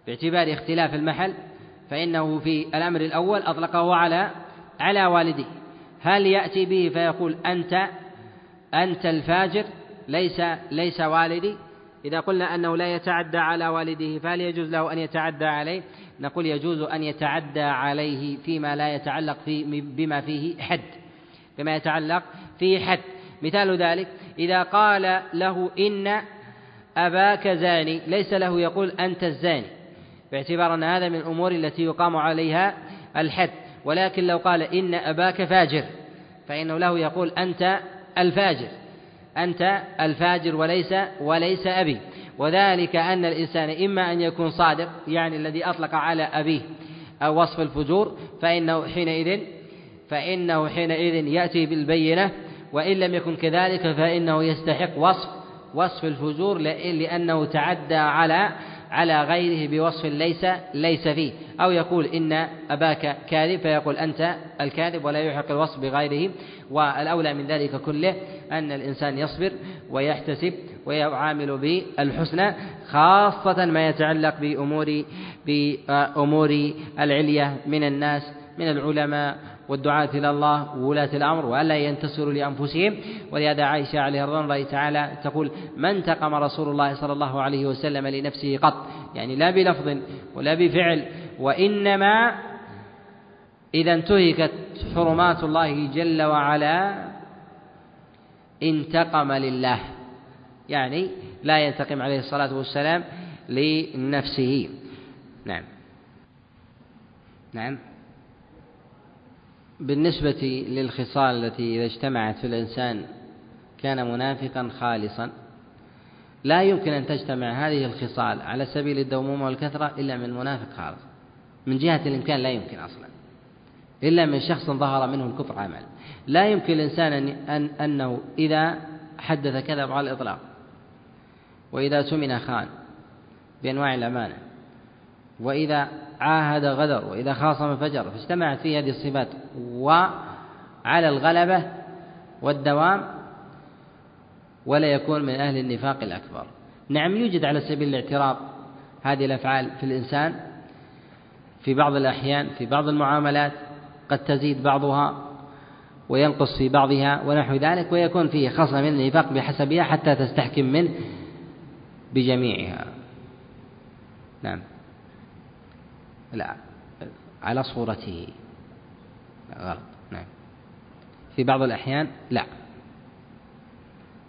باعتبار اختلاف المحل فإنه في الأمر الأول أطلقه على على والده. هل يأتي به فيقول أنت أنت الفاجر ليس ليس والدي؟ إذا قلنا أنه لا يتعدى على والده فهل يجوز له أن يتعدى عليه؟ نقول يجوز أن يتعدى عليه فيما لا يتعلق في بما فيه حد. بما يتعلق فيه حد. مثال ذلك إذا قال له إن أباك زاني ليس له يقول أنت الزاني باعتبار أن هذا من الأمور التي يقام عليها الحد ولكن لو قال إن أباك فاجر فإنه له يقول أنت الفاجر أنت الفاجر وليس وليس أبي وذلك أن الإنسان إما أن يكون صادق يعني الذي أطلق على أبيه أو وصف الفجور فإنه حينئذ فإنه حينئذ يأتي بالبينة وإن لم يكن كذلك فإنه يستحق وصف وصف الفجور لأنه تعدى على على غيره بوصف ليس ليس فيه. أو يقول إن أباك كاذب فيقول أنت الكاذب ولا يحق الوصف بغيره. والأولى من ذلك كله أن الإنسان يصبر ويحتسب ويعامل بالحسنى خاصة ما يتعلق بأمور بأمور العلية من الناس من العلماء والدعاة إلى الله وولاة الأمر وألا ينتصروا لأنفسهم. ولهذا عائشة عليه رضوان الله تعالى تقول ما انتقم رسول الله صلى الله عليه وسلم لنفسه قط يعني لا بلفظ ولا بفعل وإنما إذا انتهكت حرمات الله جل وعلا انتقم لله يعني لا ينتقم عليه الصلاة والسلام لنفسه. نعم. نعم. بالنسبة للخصال التي إذا اجتمعت في الإنسان كان منافقا خالصا لا يمكن أن تجتمع هذه الخصال على سبيل الدومومة والكثرة إلا من منافق خالص. من جهة الإمكان لا يمكن أصلا إلا من شخص ظهر منه الكفر عمل. لا يمكن الإنسان أن أنه إذا حدث كذب على الإطلاق. وإذا تمن خان بأنواع الأمانة. وإذا عاهد غدر وإذا خاصم فجر فاجتمعت فيه هذه الصفات وعلى الغلبة والدوام ولا يكون من أهل النفاق الأكبر. نعم يوجد على سبيل الاعتراض هذه الأفعال في الإنسان في بعض الأحيان في بعض المعاملات قد تزيد بعضها وينقص في بعضها ونحو ذلك ويكون فيه خصلة من النفاق بحسبها حتى تستحكم منه بجميعها. نعم. لا على صورته. غلط. نعم. في بعض الأحيان لا.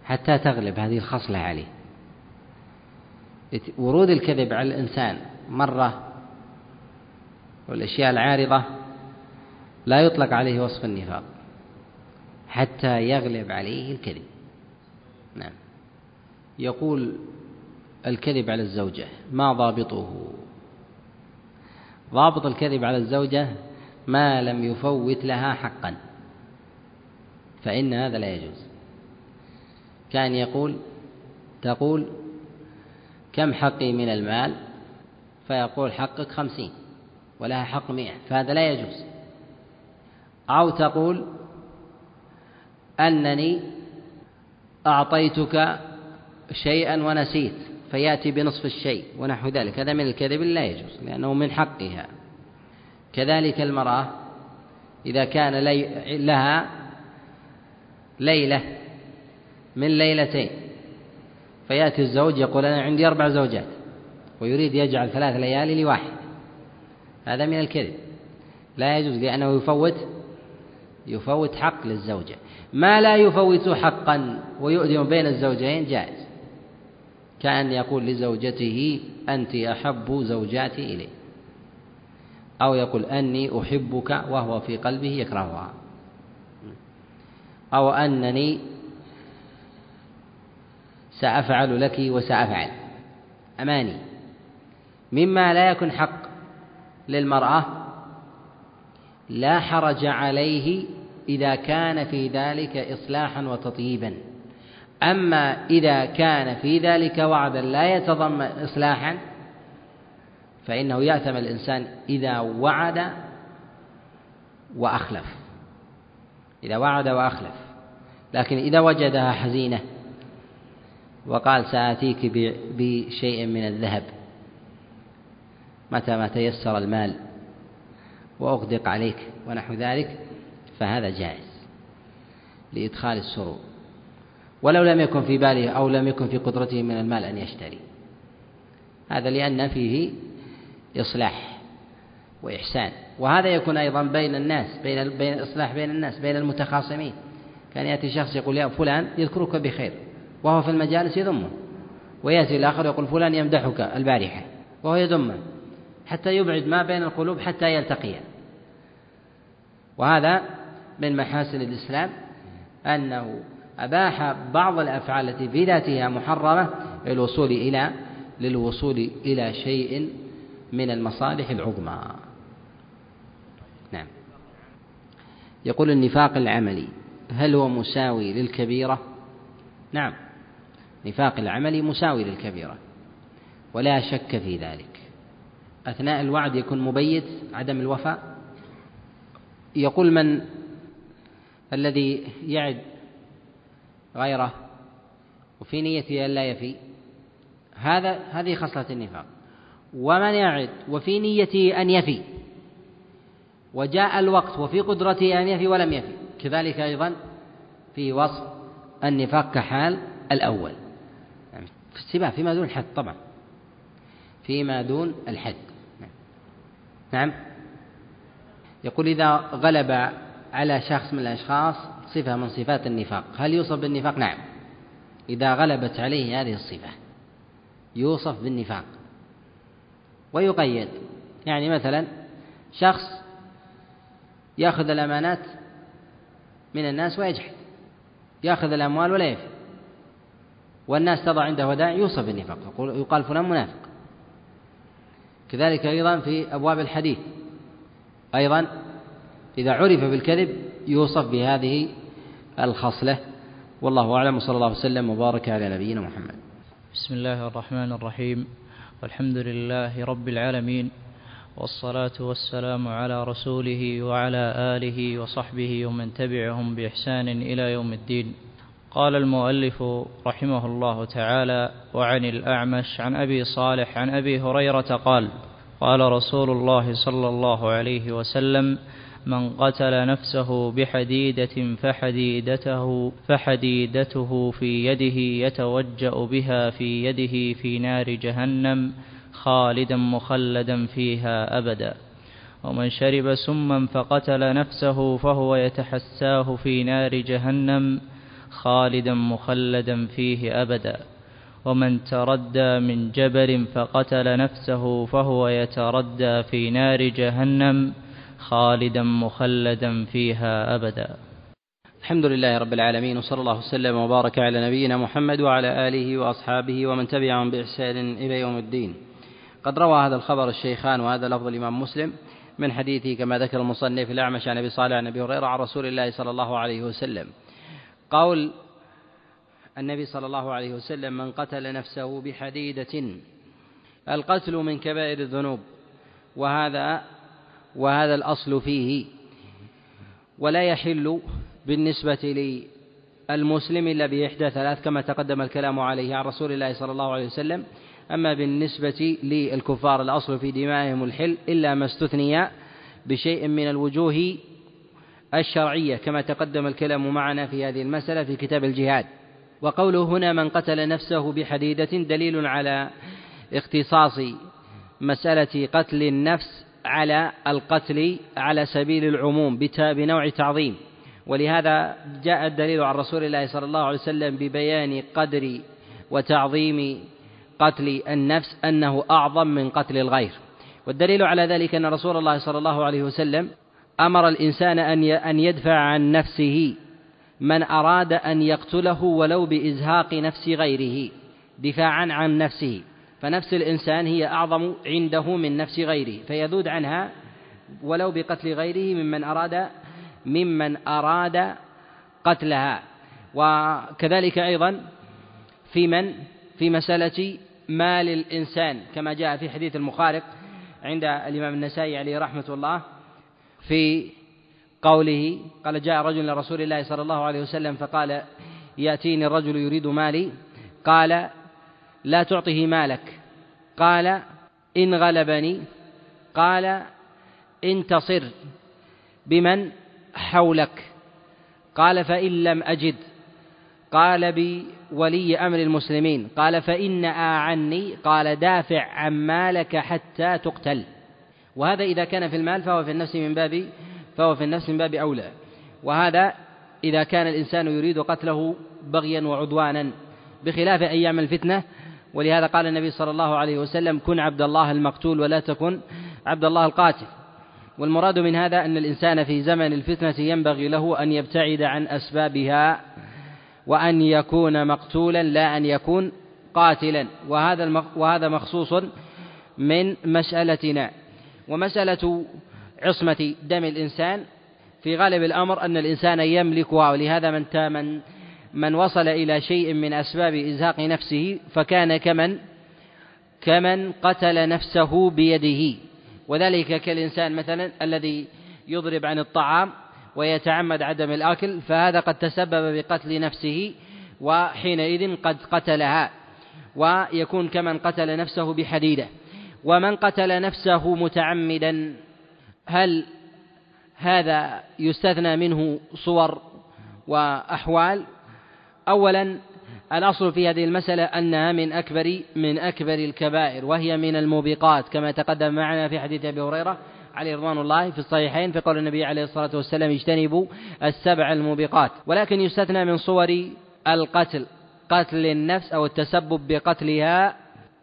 حتى تغلب هذه الخصلة عليه. ورود الكذب على الإنسان مرة والأشياء العارضة لا يطلق عليه وصف النفاق. حتى يغلب عليه الكذب. نعم. يقول الكذب على الزوجة ما ضابطه؟ ضابط الكذب على الزوجة ما لم يفوت لها حقا. فإن هذا لا يجوز. كان يقول تقول كم حقي من المال؟ فيقول حقك خمسين ولها حق مئة. فهذا لا يجوز. أو تقول أنني أعطيتك شيئا ونسيت. فيأتي بنصف الشيء ونحو ذلك. هذا من الكذب لا يجوز لأنه من حقها. كذلك المرأة إذا كان لي لها ليلة من ليلتين فيأتي الزوج يقول أنا عندي أربع زوجات ويريد يجعل ثلاث ليالي لواحد. هذا من الكذب. لا يجوز لأنه يفوت يفوت حق للزوجة. ما لا يفوت حقا ويؤدم بين الزوجين جائز. كأن يقول لزوجته أنت أحب زوجاتي إلي أو يقول أني أحبك وهو في قلبه يكرهها. أو أنني سأفعل لك وسأفعل. أماني. مما لا يكن حق للمرأة لا حرج عليه إذا كان في ذلك إصلاحا وتطييبا أما إذا كان في ذلك وعدا لا يتضمن إصلاحا فإنه يأثم الإنسان إذا وعد وأخلف. إذا وعد وأخلف. لكن إذا وجدها حزينة وقال سآتيك بشيء من الذهب متى ما تيسر المال وأغدق عليك ونحو ذلك فهذا جائز لإدخال السرور. ولو لم يكن في باله أو لم يكن في قدرته من المال أن يشتري. هذا لأن فيه إصلاح وإحسان. وهذا يكون أيضا بين الناس بين بين الإصلاح بين الناس بين المتخاصمين. كان يأتي شخص يقول يا فلان يذكرك بخير وهو في المجالس يذمه. ويأتي الآخر يقول فلان يمدحك البارحة وهو يذمه. حتى يبعد ما بين القلوب حتى يلتقيا. وهذا من محاسن الإسلام أنه أباح بعض الأفعال التي في ذاتها محرمة للوصول إلى للوصول إلى شيء من المصالح العظمى. نعم. يقول النفاق العملي هل هو مساوي للكبيرة؟ نعم. نفاق العملي مساوي للكبيرة ولا شك في ذلك. أثناء الوعد يكون مبيت عدم الوفاء. يقول من الذي يعد غيره. وفي نيته ألا يفي. هذا هذه خصلة النفاق. ومن يعد؟ وفي نيته أن يفي. وجاء الوقت وفي قدرته أن يفي ولم يفي. كذلك أيضا في وصف النفاق كحال الأول. يعني في السباع فيما دون الحد طبعا. فيما دون الحد. نعم. يقول إذا غلب على شخص من الأشخاص صفة من صفات النفاق. هل يوصف بالنفاق؟ نعم. إذا غلبت عليه هذه الصفة يوصف بالنفاق. ويقيد يعني مثلا شخص يأخذ الأمانات من الناس ويجحد يأخذ الأموال ولا يفي والناس تضع عنده ودائع يوصف بالنفاق. يقال فلان منافق. كذلك أيضا في أبواب الحديث. أيضا إذا عرف بالكذب يوصف بهذه الخصلة. والله أعلم. وصلى الله وسلم وبارك على نبينا محمد. بسم الله الرحمن الرحيم. والحمد لله رب العالمين. والصلاة والسلام على رسوله وعلى آله وصحبه ومن تبعهم بإحسان إلى يوم الدين. قال المؤلف رحمه الله تعالى وعن الأعمش عن أبي صالح عن أبي هريرة قال قال رسول الله صلى الله عليه وسلم من قتل نفسه بحديدة فحديدته فحديدته في يده يتوجأ بها في يده في نار جهنم خالدا مخلدا فيها أبدا. ومن شرب سما فقتل نفسه فهو يتحساه في نار جهنم خالدا مخلدا فيه أبدا. ومن تردى من جبل فقتل نفسه فهو يتردى في نار جهنم خالدا مخلدا فيها أبدا. الحمد لله رب العالمين وصلى الله وسلم وبارك على نبينا محمد وعلى آله وأصحابه ومن تبعهم بإحسان إلى يوم الدين. قد روى هذا الخبر الشيخان وهذا لفظ الإمام مسلم من حديثه كما ذكر المصنف الأعمش عن أبي صالح عن أبي هريرة عن رسول الله صلى الله عليه وسلم. قول النبي صلى الله عليه وسلم من قتل نفسه بحديدة القتل من كبائر الذنوب وهذا وهذا الأصل فيه. ولا يحل بالنسبة للمسلم إلا بإحدى ثلاث كما تقدم الكلام عليه عن رسول الله صلى الله عليه وسلم. أما بالنسبة للكفار الأصل في دمائهم الحل إلا ما استثني بشيء من الوجوه الشرعية كما تقدم الكلام معنا في هذه المسألة في كتاب الجهاد. وقوله هنا من قتل نفسه بحديدة دليل على اختصاص مسألة قتل النفس على القتل على سبيل العموم بنوع تعظيم. ولهذا جاء الدليل عن رسول الله صلى الله عليه وسلم ببيان قدر وتعظيم قتل النفس أنه أعظم من قتل الغير. والدليل على ذلك أن رسول الله صلى الله عليه وسلم أمر الإنسان أن يدفع عن نفسه من أراد أن يقتله ولو بإزهاق نفس غيره دفاعا عن نفسه. فنفس الإنسان هي أعظم عنده من نفس غيره فيذود عنها ولو بقتل غيره ممن أراد ممن أراد قتلها. وكذلك أيضا في من؟ في مسألة مال الإنسان كما جاء في حديث المخارق عند الإمام النسائي عليه رحمة الله في قوله قال جاء رجل لرسول الله صلى الله عليه وسلم فقال يأتيني الرجل يريد مالي. قال لا تعطه مالك. قال إن غلبني. قال انتصر بمن؟ حولك. قال فإن لم أجد. قال بولي أمر المسلمين. قال فإن أعني. قال دافع عن مالك حتى تقتل. وهذا إذا كان في المال فهو في النفس من باب فهو في النفس من باب أولى. وهذا إذا كان الإنسان يريد قتله بغيا وعدوانا. بخلاف أيام الفتنة ولهذا قال النبي صلى الله عليه وسلم كن عبد الله المقتول ولا تكن عبد الله القاتل. والمراد من هذا أن الإنسان في زمن الفتنة ينبغي له أن يبتعد عن أسبابها وأن يكون مقتولا لا أن يكون قاتلا. وهذا وهذا مخصوص من مسألتنا. ومسألة عصمة دم الإنسان في غالب الأمر أن الإنسان يملكها ولهذا من من من وصل إلى شيء من أسباب إزهاق نفسه فكان كمن؟ كمن قتل نفسه بيده. وذلك كالإنسان مثلا الذي يضرب عن الطعام ويتعمد عدم الأكل فهذا قد تسبب بقتل نفسه وحينئذ قد قتلها ويكون كمن قتل نفسه بحديدة. ومن قتل نفسه متعمدا هل هذا يستثنى منه صور وأحوال؟ أولا الأصل في هذه المسألة أنها من أكبر من أكبر الكبائر وهي من الموبقات كما تقدم معنا في حديث أبي هريرة عليه رضوان الله في الصحيحين في قول النبي عليه الصلاة والسلام اجتنبوا السبع الموبقات. ولكن يستثنى من صور القتل قتل النفس أو التسبب بقتلها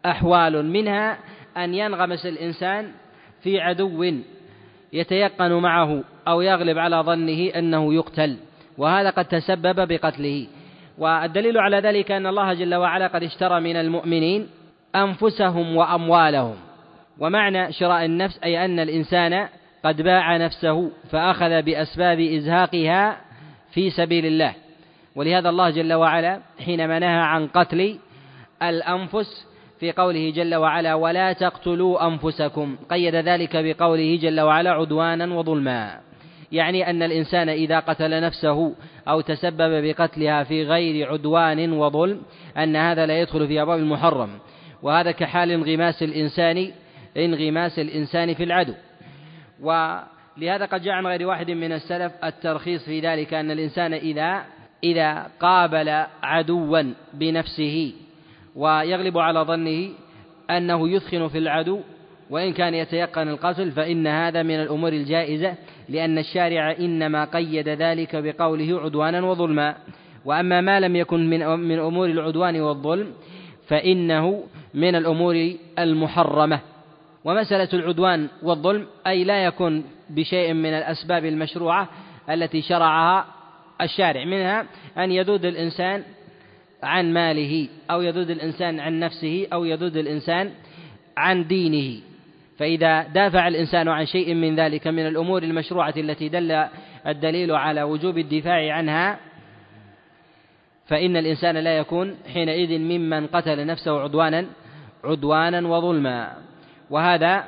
أحوال منها أن ينغمس الإنسان في عدو يتيقن معه أو يغلب على ظنه أنه يقتل وهذا قد تسبب بقتله. والدليل على ذلك أن الله جل وعلا قد اشترى من المؤمنين أنفسهم وأموالهم. ومعنى شراء النفس أي أن الإنسان قد باع نفسه فأخذ بأسباب إزهاقها في سبيل الله. ولهذا الله جل وعلا حينما نهى عن قتل الأنفس في قوله جل وعلا ولا تقتلوا أنفسكم قيد ذلك بقوله جل وعلا عدوانا وظلما. يعني أن الإنسان إذا قتل نفسه أو تسبب بقتلها في غير عدوان وظلم أن هذا لا يدخل في أبواب المحرم وهذا كحال انغماس الإنسان انغماس الإنسان في العدو. ولهذا قد جاء عن غير واحد من السلف الترخيص في ذلك أن الإنسان إذا إذا قابل عدوا بنفسه ويغلب على ظنه أنه يثخن في العدو وإن كان يتيقن القتل فإن هذا من الأمور الجائزة لأن الشارع إنما قيد ذلك بقوله عدوانا وظلما. وأما ما لم يكن من أمور العدوان والظلم فإنه من الأمور المحرمة. ومسألة العدوان والظلم أي لا يكون بشيء من الأسباب المشروعة التي شرعها الشارع. منها أن يذود الإنسان عن ماله أو يذود الإنسان عن نفسه أو يذود الإنسان عن دينه. فإذا دافع الإنسان عن شيء من ذلك من الأمور المشروعة التي دل الدليل على وجوب الدفاع عنها فإن الإنسان لا يكون حينئذ ممن قتل نفسه عدوانا عدوانا وظلما. وهذا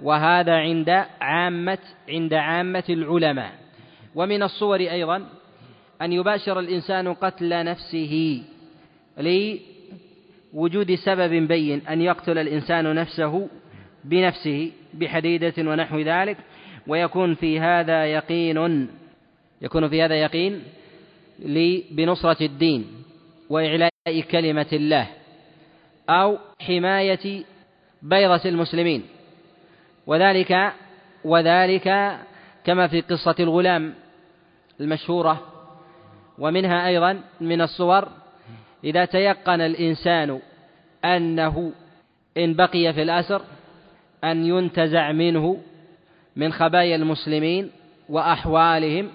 وهذا عند عامة عند عامة العلماء. ومن الصور أيضا أن يباشر الإنسان قتل نفسه لوجود سبب بين أن يقتل الإنسان نفسه بنفسه بحديدة ونحو ذلك ويكون في هذا يقين يكون في هذا يقين بنصرة الدين وإعلاء كلمة الله أو حماية بيضة المسلمين. وذلك وذلك كما في قصة الغلام المشهورة ومنها أيضا من الصور إذا تيقن الإنسان أنه إن بقي في الأسر أن ينتزع منه من خبايا المسلمين وأحوالهم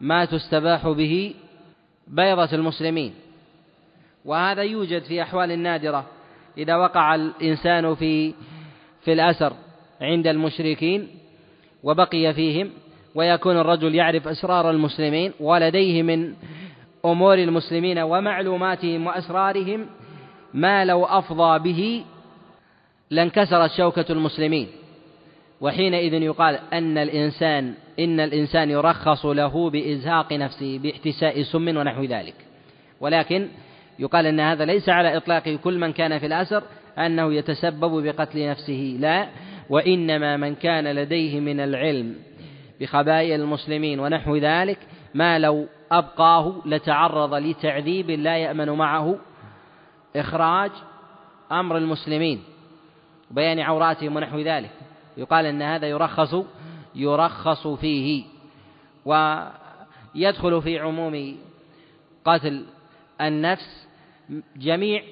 ما تستباح به بيضة المسلمين. وهذا يوجد في أحوال نادرة إذا وقع الإنسان في في الأسر عند المشركين وبقي فيهم ويكون الرجل يعرف أسرار المسلمين ولديه من أمور المسلمين ومعلوماتهم وأسرارهم ما لو أفضى به لانكسرت شوكة المسلمين. وحينئذ يقال أن الإنسان إن الإنسان يرخص له بإزهاق نفسه باحتساء سم ونحو ذلك. ولكن يقال أن هذا ليس على إطلاق كل من كان في الأسر أنه يتسبب بقتل نفسه لا. وإنما من كان لديه من العلم بخبايا المسلمين ونحو ذلك ما لو أبقاه لتعرض لتعذيب لا يأمن معه إخراج أمر المسلمين. وبيان عوراتهم ونحو ذلك. يقال أن هذا يرخص يرخص فيه. ويدخل في عموم قتل النفس جميع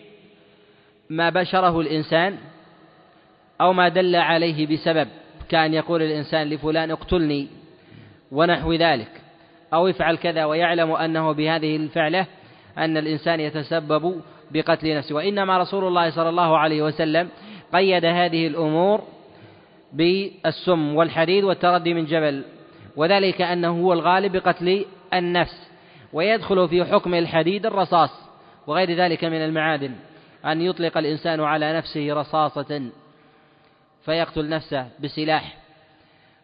ما بشره الإنسان أو ما دل عليه بسبب كأن يقول الإنسان لفلان اقتلني ونحو ذلك. أو افعل كذا ويعلم أنه بهذه الفعلة أن الإنسان يتسبب بقتل نفسه. وإنما رسول الله صلى الله عليه وسلم قيد هذه الأمور بالسم والحديد والتردي من جبل وذلك أنه هو الغالب بقتل النفس ويدخل في حكم الحديد الرصاص وغير ذلك من المعادن أن يطلق الإنسان على نفسه رصاصة فيقتل نفسه بسلاح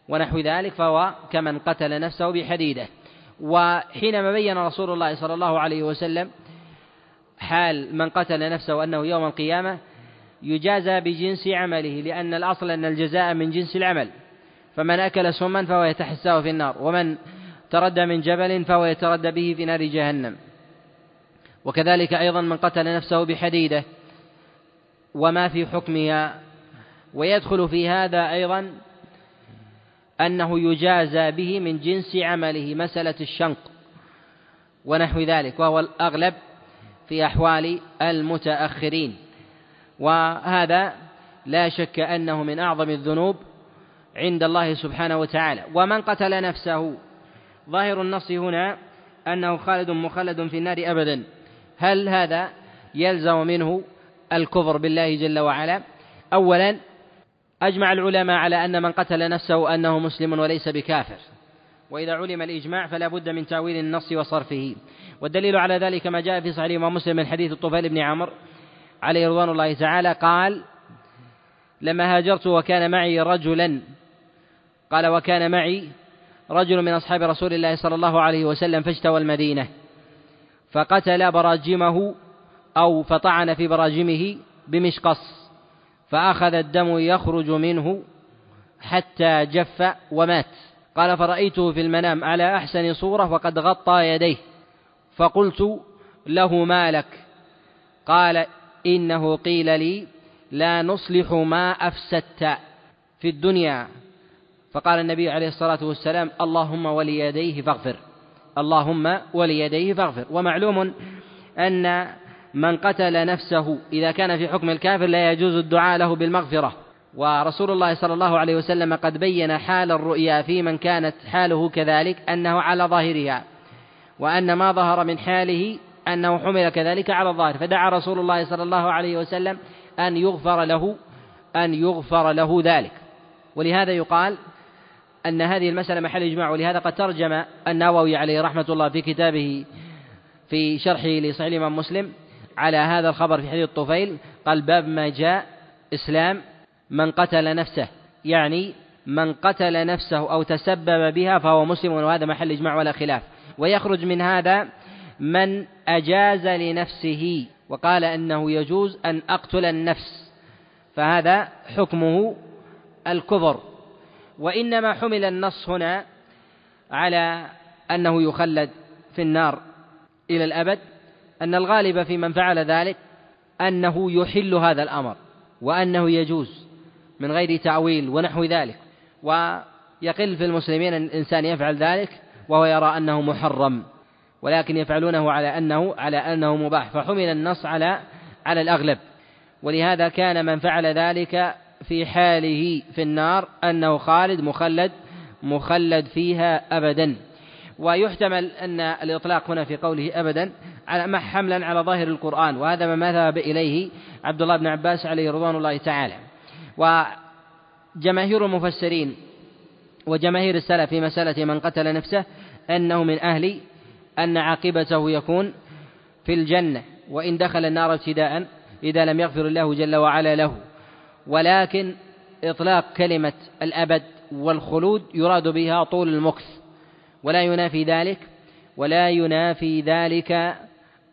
ونحو ذلك فهو كمن قتل نفسه بحديده. وحينما بين رسول الله صلى الله عليه وسلم حال من قتل نفسه أنه يوم القيامة يجازى بجنس عمله لأن الأصل أن الجزاء من جنس العمل. فمن أكل سما فهو يتحساه في النار ومن تردى من جبل فهو يتردى به في نار جهنم. وكذلك أيضا من قتل نفسه بحديدة وما في حكمها ويدخل في هذا أيضا أنه يجازى به من جنس عمله مسألة الشنق ونحو ذلك وهو الأغلب في أحوال المتأخرين. وهذا لا شك أنه من أعظم الذنوب عند الله سبحانه وتعالى. ومن قتل نفسه ظاهر النص هنا أنه خالد مخلد في النار أبدا. هل هذا يلزم منه الكفر بالله جل وعلا؟ أولا أجمع العلماء على أن من قتل نفسه أنه مسلم وليس بكافر. وإذا علم الإجماع فلا بد من تأويل النص وصرفه. والدليل على ذلك ما جاء في صحيح مسلم من حديث الطفيل بن عمرو عليه رضوان الله تعالى قال لما هاجرت وكان معي رجلا قال وكان معي رجل من أصحاب رسول الله صلى الله عليه وسلم فاجتوى المدينة فقتل براجمه أو فطعن في براجمه بمشقص فأخذ الدم يخرج منه حتى جف ومات. قال فرأيته في المنام على أحسن صورة وقد غطى يديه فقلت له ما لك؟ قال إنه قيل لي لا نصلح ما أفسدت في الدنيا. فقال النبي عليه الصلاة والسلام اللهم وليديه فاغفر. اللهم وليديه فاغفر. ومعلوم أن من قتل نفسه إذا كان في حكم الكافر لا يجوز الدعاء له بالمغفرة. ورسول الله صلى الله عليه وسلم قد بين حال الرؤيا في من كانت حاله كذلك أنه على ظاهرها وأن ما ظهر من حاله أنه حمل كذلك على الظاهر فدعا رسول الله صلى الله عليه وسلم أن يغفر له أن يغفر له ذلك. ولهذا يقال أن هذه المسألة محل إجماع ولهذا قد ترجم النووي عليه رحمة الله في كتابه في شرحه لصحيح الإمام مسلم على هذا الخبر في حديث الطفيل قال باب ما جاء إسلام من قتل نفسه. يعني من قتل نفسه أو تسبب بها فهو مسلم وهذا محل إجماع ولا خلاف. ويخرج من هذا من أجاز لنفسه وقال أنه يجوز أن أقتل النفس فهذا حكمه الكفر وإنما حمل النص هنا على أنه يخلد في النار إلى الأبد أن الغالب في من فعل ذلك أنه يحل هذا الأمر وأنه يجوز من غير تعويل ونحو ذلك. ويقل في المسلمين أن الإنسان يفعل ذلك وهو يرى أنه محرم. ولكن يفعلونه على أنه على أنه مباح. فحمل النص على على الأغلب. ولهذا كان من فعل ذلك في حاله في النار أنه خالد مخلد مخلد فيها أبدا. ويحتمل أن الإطلاق هنا في قوله أبدا على حملا على ظاهر القرآن. وهذا ما ذهب إليه عبد الله بن عباس عليه رضوان الله تعالى. وجماهير المفسرين وجماهير السلف في مسألة من قتل نفسه أنه من أهل أن عاقبته يكون في الجنة وإن دخل النار ابتداء إذا لم يغفر الله جل وعلا له. ولكن إطلاق كلمة الأبد والخلود يراد بها طول المكث ولا ينافي ذلك ولا ينافي ذلك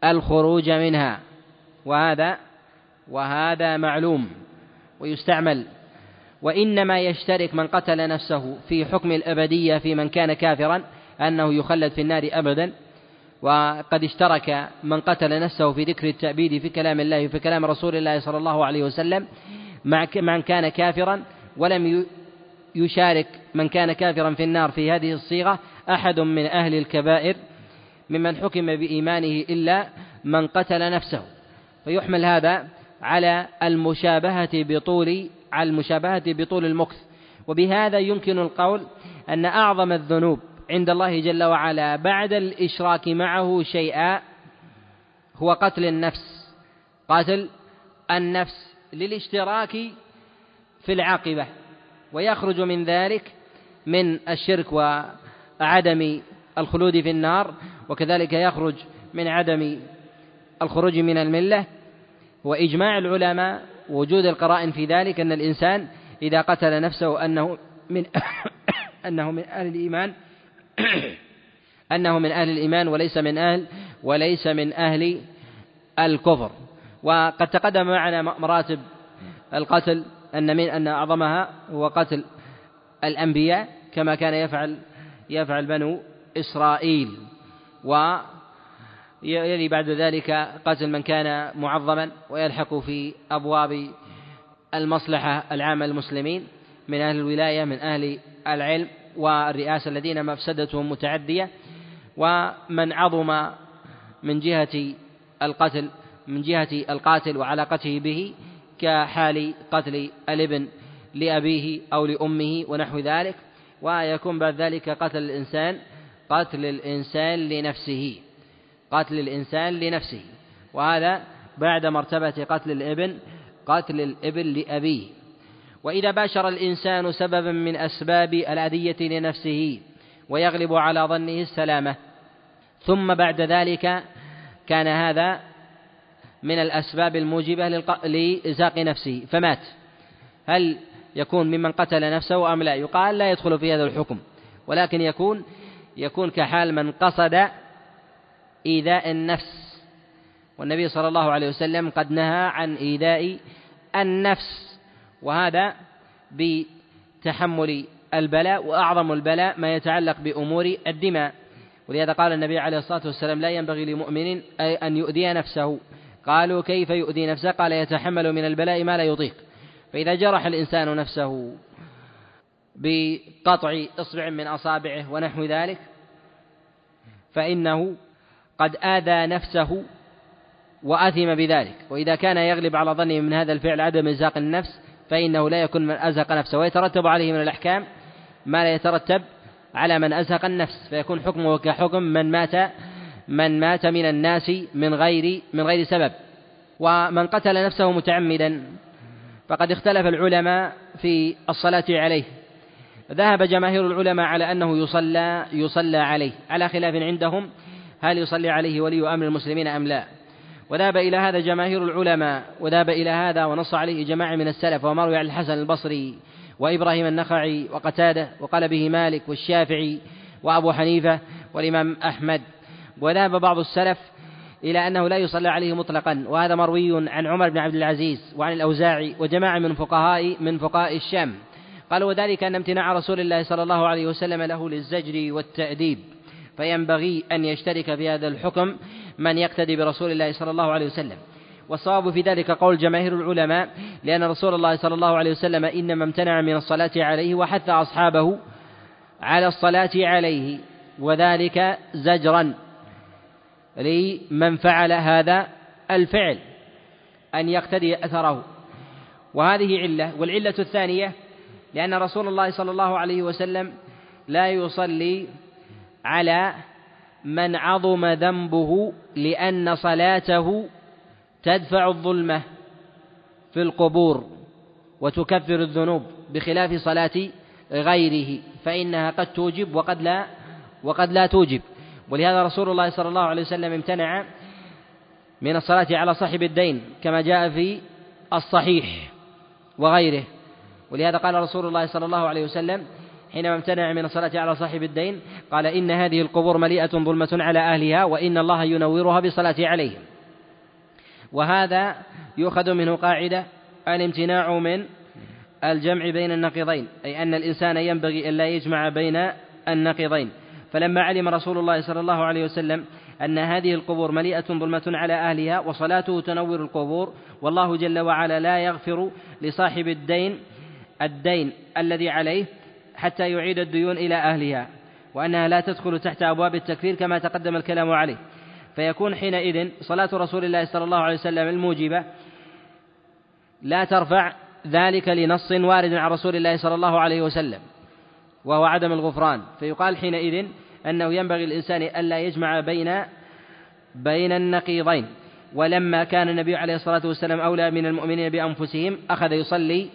الخروج منها. وهذا وهذا معلوم ويستعمل. وإنما يشترك من قتل نفسه في حكم الأبدية في من كان كافرا أنه يخلد في النار أبدا. وقد اشترك من قتل نفسه في ذكر التأبيد في كلام الله وفي كلام رسول الله صلى الله عليه وسلم مع من كان كافرا ولم يشارك من كان كافرا في النار في هذه الصيغة أحد من أهل الكبائر ممن حكم بإيمانه إلا من قتل نفسه. فيحمل هذا على المشابهة بطول على المشابهة بطول المكث. وبهذا يمكن القول أن أعظم الذنوب عند الله جل وعلا بعد الإشراك معه شيئا هو قتل النفس. قتل النفس للاشتراك في العاقبة ويخرج من ذلك من الشرك وعدم الخلود في النار وكذلك يخرج من عدم الخروج من الملة. وإجماع العلماء وجود القرائن في ذلك أن الإنسان إذا قتل نفسه أنه من أنه من أهل الإيمان أنه من أهل الإيمان وليس من أهل وليس من أهل الكفر. وقد تقدم معنا مراتب القتل أن من أن أعظمها هو قتل الأنبياء كما كان يفعل يفعل بنو إسرائيل. و يلي بعد ذلك قتل من كان معظما ويلحق في أبواب المصلحة العامة للمسلمين من أهل الولاية من أهل العلم. والرئاسة الذين مفسدتهم متعدية ومن عظم من جهة القتل من جهة القاتل وعلاقته به كحال قتل الابن لأبيه أو لأمه ونحو ذلك ويكون بعد ذلك قتل الإنسان قتل الإنسان لنفسه قتل الإنسان لنفسه وهذا بعد مرتبة قتل الابن قتل الابن لأبيه. وإذا باشر الإنسان سببا من أسباب الأذية لنفسه ويغلب على ظنه السلامة. ثم بعد ذلك كان هذا من الأسباب الموجبة لإزاق نفسه. فمات. هل يكون ممن قتل نفسه أم لا؟ يقال لا يدخل في هذا الحكم. ولكن يكون يكون كحال من قصد إيذاء النفس. والنبي صلى الله عليه وسلم قد نهى عن إيذاء النفس. وهذا بتحمل البلاء وأعظم البلاء ما يتعلق بأمور الدماء. ولهذا قال النبي عليه الصلاة والسلام لا ينبغي لمؤمن أن يؤذي نفسه. قالوا كيف يؤذي نفسه؟ قال يتحمل من البلاء ما لا يطيق فإذا جرح الإنسان نفسه بقطع إصبع من أصابعه ونحو ذلك فإنه قد آذى نفسه وأثم بذلك. وإذا كان يغلب على ظنه من هذا الفعل عدم إزاق النفس فإنه لا يكون من أزهق نفسه ويترتب عليه من الأحكام ما لا يترتب على من أزهق النفس فيكون حكمه كحكم من مات من مات من الناس من غير من غير سبب. ومن قتل نفسه متعمدا فقد اختلف العلماء في الصلاة عليه. ذهب جماهير العلماء على أنه يصلى يصلى عليه. على خلاف عندهم هل يصلي عليه ولي أمر المسلمين أم لا؟ وذهب إلى هذا جماهير العلماء وذهب إلى هذا ونص عليه جماعة من السلف ومروي عن الحسن البصري وإبراهيم النخعي وقتادة وقال به مالك والشافعي وأبو حنيفة والإمام أحمد. وذهب بعض السلف إلى أنه لا يصلى عليه مطلقا وهذا مروي عن عمر بن عبد العزيز وعن الأوزاعي وجماعة من فقهاء من فقهاء الشام. قالوا وذلك أن امتناع رسول الله صلى الله عليه وسلم له للزجر والتأديب فينبغي أن يشترك في هذا الحكم من يقتدي برسول الله صلى الله عليه وسلم. والصواب في ذلك قول جماهير العلماء لأن رسول الله صلى الله عليه وسلم إنما امتنع من الصلاة عليه وحث أصحابه على الصلاة عليه وذلك زجرا لمن فعل هذا الفعل أن يقتدي أثره. وهذه علة. والعلة الثانية لأن رسول الله صلى الله عليه وسلم لا يصلي على من عظم ذنبه لأن صلاته تدفع الظلمة في القبور وتكفر الذنوب بخلاف صلاة غيره فإنها قد توجب وقد لا وقد لا توجب. ولهذا رسول الله صلى الله عليه وسلم امتنع من الصلاة على صاحب الدين كما جاء في الصحيح وغيره. ولهذا قال رسول الله صلى الله عليه وسلم حينما امتنع من الصلاة على صاحب الدين قال إن هذه القبور مليئة ظلمة على أهلها وإن الله ينورها بالصلاة عليهم. وهذا يؤخذ منه قاعدة الامتناع من الجمع بين النقيضين أي أن الإنسان ينبغي أن لا يجمع بين النقيضين. فلما علم رسول الله صلى الله عليه وسلم أن هذه القبور مليئة ظلمة على أهلها وصلاته تنور القبور والله جل وعلا لا يغفر لصاحب الدين الدين الذي عليه حتى يعيد الديون إلى أهلها وأنها لا تدخل تحت أبواب التكفير كما تقدم الكلام عليه. فيكون حينئذ صلاة رسول الله صلى الله عليه وسلم الموجبة لا ترفع ذلك لنص وارد عن رسول الله صلى الله عليه وسلم وهو عدم الغفران. فيقال حينئذ أنه ينبغي الإنسان ألا يجمع بين بين النقيضين. ولما كان النبي عليه الصلاة والسلام أولى من المؤمنين بأنفسهم أخذ يصلي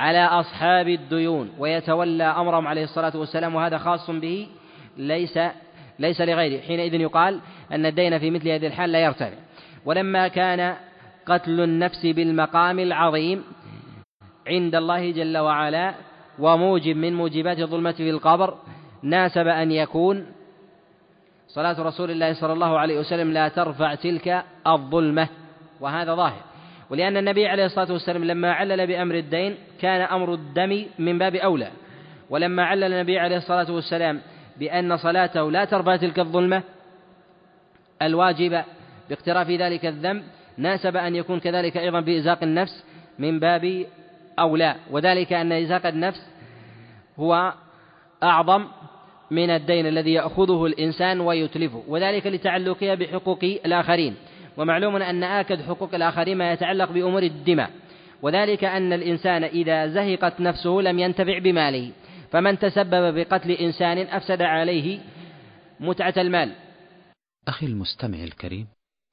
على أصحاب الديون ويتولى أمرهم عليه الصلاة والسلام وهذا خاص به ليس ليس لغيره. حينئذ يقال أن الدين في مثل هذه الحال لا يرتفع. ولما كان قتل النفس بالمقام العظيم عند الله جل وعلا وموجب من موجبات الظلمة في القبر ناسب أن يكون صلاة رسول الله صلى الله عليه وسلم لا ترفع تلك الظلمة وهذا ظاهر. ولأن النبي عليه الصلاة والسلام لما علل بأمر الدين كان أمر الدم من باب أولى. ولما علل النبي عليه الصلاة والسلام بأن صلاته لا ترفع تلك الظلمة الواجبة باقتراف ذلك الذنب ناسب أن يكون كذلك أيضا بإزاق النفس من باب أولى. وذلك أن إزاق النفس هو أعظم من الدين الذي يأخذه الإنسان ويتلفه. وذلك لتعلقها بحقوق الآخرين. ومعلوم أن آكد حقوق الآخرين ما يتعلق بأمور الدماء وذلك أن الإنسان إذا زهقت نفسه لم ينتفع بماله فمن تسبب بقتل إنسان أفسد عليه متعة المال. أخي المستمع الكريم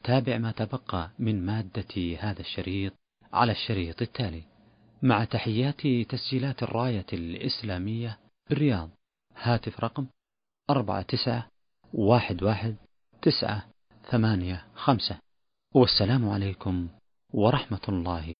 تابع ما تبقى من مادة هذا الشريط على الشريط التالي. مع تحيات تسجيلات الراية الإسلامية بالرياض هاتف رقم أربعة تسعة واحد واحد تسعة ثمانية خمسة. والسلام عليكم ورحمة الله